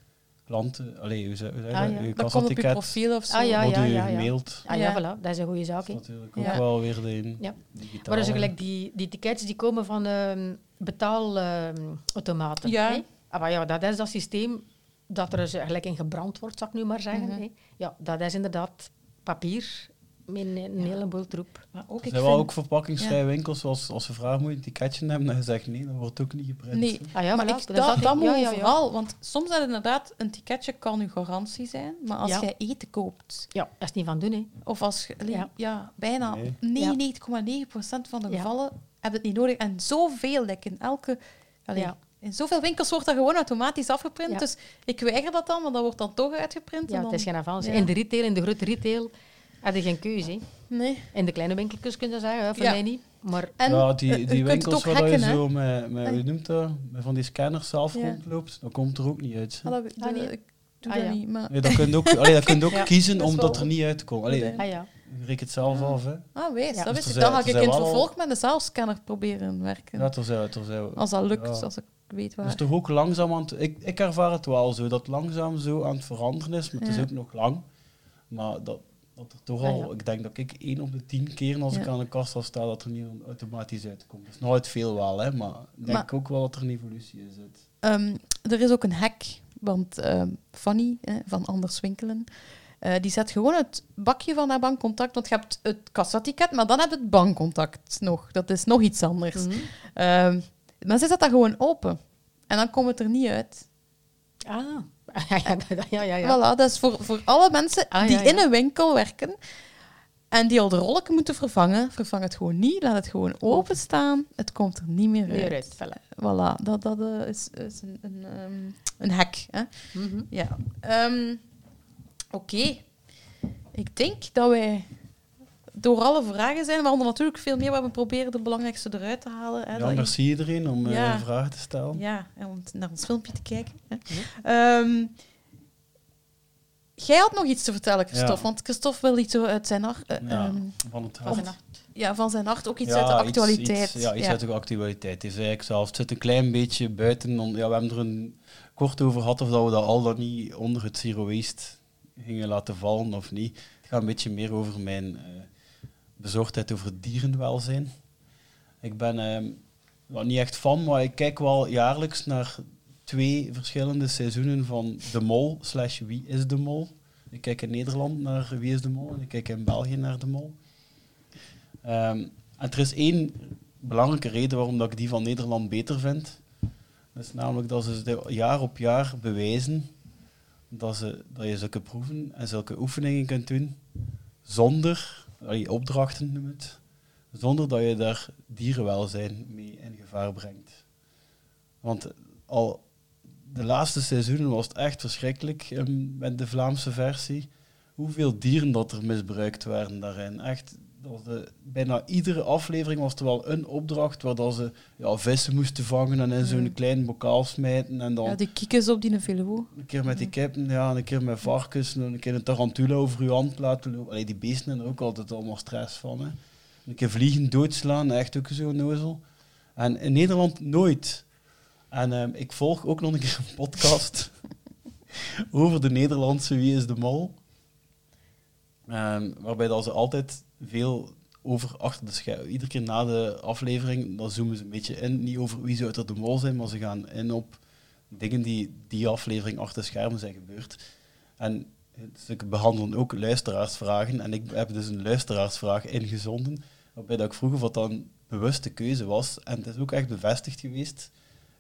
klanten, allee, hoe zeg, hoe zeg je Ah, dat? ja. Je Dat komt op je kassaticket profiel of zo. Ah, ja, wordt ja, je ja, ja. gemaild. Ah ja, Ja. voilà, dat is een goede zaak. Dat hè. is natuurlijk ook Ja. wel weer de Ja. digitale. Maar dus gelijk die, die tickets die komen van ehm betaalautomaten. Ja. Ah, maar ja, dat is dat systeem dat er dus gelijk in gebrand wordt, zal ik nu maar zeggen. Hè. Ja, dat is inderdaad papier met een, een heleboel troep. Maar ook, Er ik zijn wel vind- ook verpakkingsvrije winkels, zoals als ze vragen moet je een ticketje hebben, dan zegt nee, dat wordt ook niet geprint. Nee, Ah ja, maar ik, dat dat, dat, dat moet Ja, ja, ja. overal. Want soms is inderdaad, een ticketje kan uw garantie zijn. Maar als Ja. jij eten koopt, Ja, dat is niet van doen, hè. of als je... Ja. Ja. bijna Nee. 99,9% van de Ja. gevallen heb je het niet nodig. En zoveel, like in elke... allee, Ja. In zoveel winkels wordt dat gewoon automatisch afgeprint. Ja. Dus ik weiger dat dan, maar dat wordt dan toch uitgeprint. Ja, en het is geen avans. Ja. In de retail, in de grote retail, had je geen keuze. Nee. In de kleine winkeltjes kun je zeggen, voor Ja. mij niet. Maar En ja, eh, die, die winkels waar dat je zo met, met, Allee. hoe noemt dat, met van die scanners zelf Ja. rondloopt, dan komt er ook niet uit. Ah, dat, Ah, dat- nee. Ik doe Ah, dat ja. niet, maar... Nee, dat kun je ook, allee, dat kun je ook *laughs* Ja. kiezen Dat omdat wel- er niet uitkomt. Allee, Nee. ah ja. het zelf af, hè. Ah, wees, Ja. dat Dus wist ik. Dan ga ik in het vervolg met een zelfscanner proberen werken. Ja, er zijn, er zijn, Als dat lukt, Ja. als ik weet waar. Het is toch ook langzaam aan het... Ik, ik ervaar het wel zo, dat langzaam zo aan het veranderen is, maar het is ook nog lang. Maar dat, dat er toch Ah, al... ja. Ik denk dat ik één op de tien keer als ik aan de kassa sta, dat er niet automatisch uitkomt. Dat is nooit veel wel, hè, maar ik denk Maar- ook wel dat er een evolutie in zit. Ehm, er is ook een hack, want ehm, Fanny hè, van Anders Winkelen, eh, die zet gewoon het bakje van haar bankcontact, want je hebt het kassaticket, maar dan heb je het bankcontact nog. Dat is nog iets anders. Mhm. Ehm, maar ze zet dat gewoon open. En dan komt het er niet uit. Ah, *laughs* ja, ja, ja. Voilà, dat is voor, voor alle mensen Ah, die ja, ja. in een winkel werken en die al de rollen moeten vervangen. Vervang het gewoon niet, laat het gewoon openstaan. Het komt er niet meer uit. Uit. Voilà. Dat, dat eh, is, is een, een, ehm, een hack. Hè? Mhm. Ja. Ehm, Oké. Ik denk dat wij door alle vragen zijn, waaronder natuurlijk veel meer, we hebben proberen de belangrijkste eruit te halen. Hè, Ja, merci iedereen om eh, Ja. vragen te stellen. ja, en om naar ons filmpje te kijken. Hè. Ehm, jij had nog iets te vertellen, Christophe, Ja. want Christophe wil iets zo uit zijn hart. eh, Ja, ehm, van het Van hart. zijn ja, van zijn hart, ook iets uit de actualiteit. Iets, ja, iets uit de actualiteit. Is eigenlijk zelf, het zit een klein beetje buiten. om- ja, we hebben er een kort over gehad of dat we dat al dan niet onder het zero waste gingen laten vallen of niet. Het gaat een beetje meer over mijn eh, bezorgdheid over dierenwelzijn. Ik ben wel niet echt fan, maar ik kijk wel jaarlijks naar twee verschillende seizoenen van De Mol slash Wie is de Mol. Ik kijk in Nederland naar Wie is de Mol en ik kijk in België naar De Mol. Ehm, en er is één belangrijke reden waarom dat ik die van Nederland beter vind. Dat is namelijk dat ze jaar op jaar bewijzen dat, ze, dat je zulke proeven en zulke oefeningen kunt doen zonder, allee, opdrachten noem het, zonder dat je daar dierenwelzijn mee in gevaar brengt. Want al de laatste seizoenen was het echt verschrikkelijk ehm, met de Vlaamse versie. Hoeveel dieren dat er misbruikt werden daarin. Echt, dat de, bijna iedere aflevering was er wel een opdracht waar dat ze ja, vissen moesten vangen en in zo'n Mm. klein bokaal smijten. En dan Ja, die kiekjes op die Veluwe. een keer met die kippen, ja, een keer met varkens, en een keer een tarantula over uw hand laten lopen. Allee, die beesten hebben er ook altijd allemaal stress van. Hè. Een keer vliegen doodslaan, echt ook zo'n nozel. En in Nederland nooit. En ehm, ik volg ook nog een keer een podcast *laughs* over de Nederlandse Wie is de Mol. Ehm, waarbij dat ze altijd veel over achter de schermen. Iedere keer na de aflevering, dan zoomen ze een beetje in. Niet over wie zou er de mol zijn, maar ze gaan in op dingen die die aflevering achter de schermen zijn gebeurd. En ze behandelen ook luisteraarsvragen. En ik heb dus een luisteraarsvraag ingezonden, waarbij dat ik vroeg of dat dan bewuste keuze was. En het is ook echt bevestigd geweest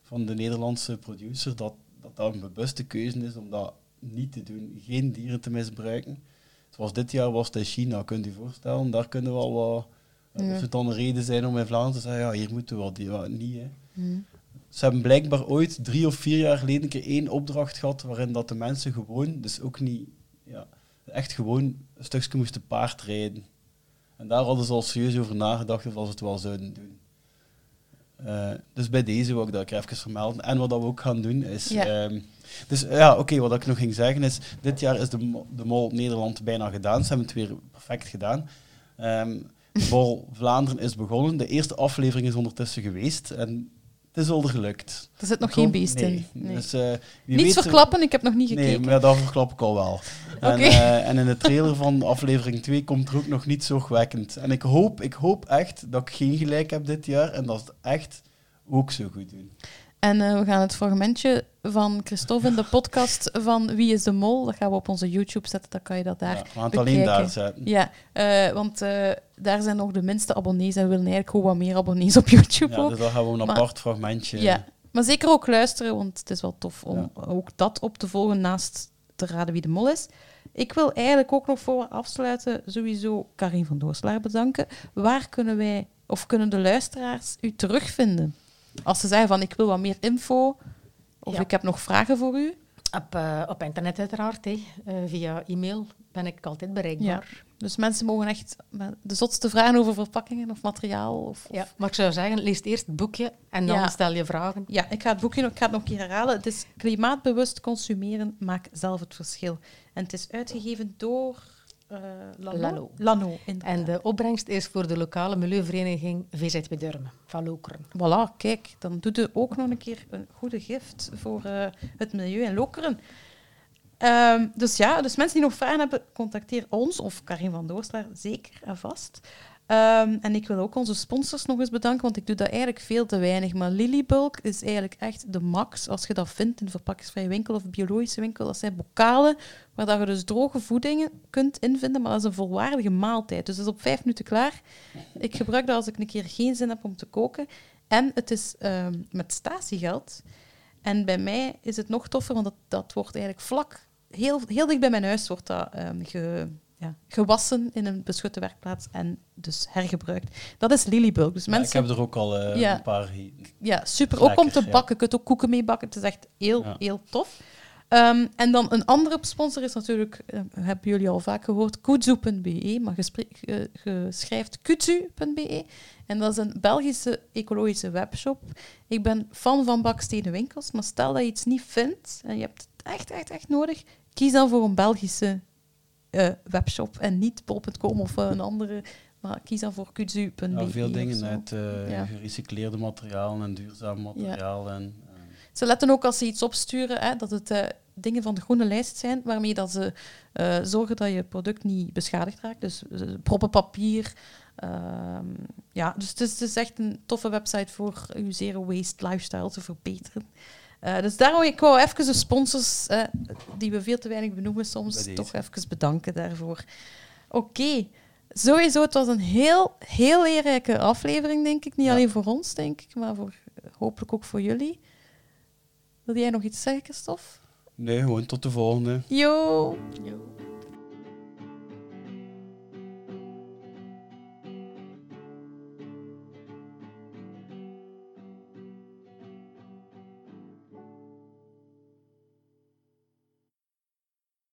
van de Nederlandse producer dat dat, dat een bewuste keuze is om dat niet te doen. Geen dieren te misbruiken. Zoals dit jaar was het in China, kunt u voorstellen. Daar kunnen we al wat... Ja. Als het dan een reden zijn om in Vlaanderen te zeggen, ja, hier moeten we ja, niet. Hè. Mm. Ze hebben blijkbaar ooit drie of vier jaar geleden een keer één opdracht gehad waarin dat de mensen gewoon, dus ook niet, ja, echt gewoon een stukje moesten paardrijden. En daar hadden ze al serieus over nagedacht of dat ze het wel zouden doen. Eh, dus bij deze wil ik dat ik even vermelden. En wat dat we ook gaan doen is... Ja. ehm, dus ja, oké, wat ik nog ging zeggen is, dit jaar is de, de Mol Nederland bijna gedaan. Ze hebben het weer perfect gedaan. Ehm de Mol Vlaanderen is begonnen. De eerste aflevering is ondertussen geweest. En het is al gelukt. Er zit nog Kom- geen beest nee. in. Nee. Dus, eh, wie Niets weet- verklappen, ik heb nog niet gekeken. Nee, maar dat verklap ik al wel. En, eh, en in de trailer van aflevering 2 komt er ook nog niet zorgwekkend. En ik hoop, ik hoop echt dat ik geen gelijk heb dit jaar en dat ze het echt ook zo goed doen. En eh, we gaan het fragmentje van Christophe in de podcast van Wie is de Mol, dat gaan we op onze YouTube zetten, dan kan je dat daar... Ja, het alleen daar zetten. Ja, eh, want eh, daar zijn nog de minste abonnees en we willen eigenlijk gewoon wat meer abonnees op YouTube Ja, ook. dus daar gaan we een Maar- apart fragmentje. Ja, maar zeker ook luisteren, want het is wel tof om Ja. ook dat op te volgen naast te raden wie de mol is. Ik wil eigenlijk ook nog voor we afsluiten sowieso Karin van Dooslaar bedanken. Waar kunnen wij, of kunnen de luisteraars u terugvinden? Als ze zeggen van ik wil wat meer info, of Ja. ik heb nog vragen voor u. Op, eh, op internet uiteraard, hè. Eh, via e-mail ben ik altijd bereikbaar. Dus mensen mogen echt de zotste vragen over verpakkingen of materiaal. Of, of- Ja. Maar ik zou zeggen, lees eerst het boekje en dan Ja. stel je vragen. Ja, ik ga het boekje nog, ik ga het nog een keer herhalen. Het is Klimaatbewust consumeren, maak zelf het verschil. En het is uitgegeven door eh Lano. Lano. En de opbrengst is voor de lokale milieuvereniging VZW Durmen van Lokeren. Voilà, kijk, dan doe je ook nog een keer een goede gift voor eh, het milieu in Lokeren. Ehm, dus ja, dus mensen die nog vragen hebben, contacteer ons of Karin van Doorslaar zeker en vast. Ehm, en ik wil ook onze sponsors nog eens bedanken, want ik doe dat eigenlijk veel te weinig. Maar Lilybulk is eigenlijk echt de max als je dat vindt in verpakkingsvrije winkel of biologische winkel. Dat zijn bokalen waar dat je dus droge voedingen kunt invinden, maar dat is een volwaardige maaltijd. Dus dat is op vijf minuten klaar. Ik gebruik dat als ik een keer geen zin heb om te koken. En het is ehm, met statiegeld. En bij mij is het nog toffer, want dat, dat wordt eigenlijk vlak, heel, heel dicht bij mijn huis, wordt dat ehm, ge, ja, gewassen in een beschutte werkplaats en dus hergebruikt. Dat is Lilybulk. Dus Ja, mensen, ik heb er ook al eh, Ja. een paar ja, super. ook om te bakken. Je kunt ook koeken mee bakken. Het is echt heel, heel tof. Ehm, en dan een andere sponsor is natuurlijk, eh, hebben jullie al vaak gehoord, kudzu.be, maar je, spre- je- je schrijft kudzu.be. En dat is een Belgische ecologische webshop. Ik ben fan van bakstenen winkels, maar stel dat je iets niet vindt en je hebt het echt, echt, echt nodig, kies dan voor een Belgische eh, webshop en niet bol.com of eh, een andere, maar kies dan voor kudzu.be. Ja, veel dingen uit Ja. gerecycleerde materialen en duurzaam materiaal. En, Ze letten ook als ze iets opsturen, hè, dat het dingen van de groene lijst zijn, waarmee dat ze zorgen dat je product niet beschadigd raakt. Dus proppen papier. ehm, ja, dus het is, het is echt een toffe website voor uw zero waste lifestyle te verbeteren. Eh, dus daarom ik wou even de sponsors, eh, die we veel te weinig benoemen soms, toch even bedanken daarvoor. Oké. Sowieso, het was een heel, heel leerrijke aflevering, denk ik. Niet Ja. alleen voor ons, denk ik, maar voor, hopelijk ook voor jullie. Wil jij nog iets zeggen, Christophe? nee, gewoon tot de volgende. Yo! Jo.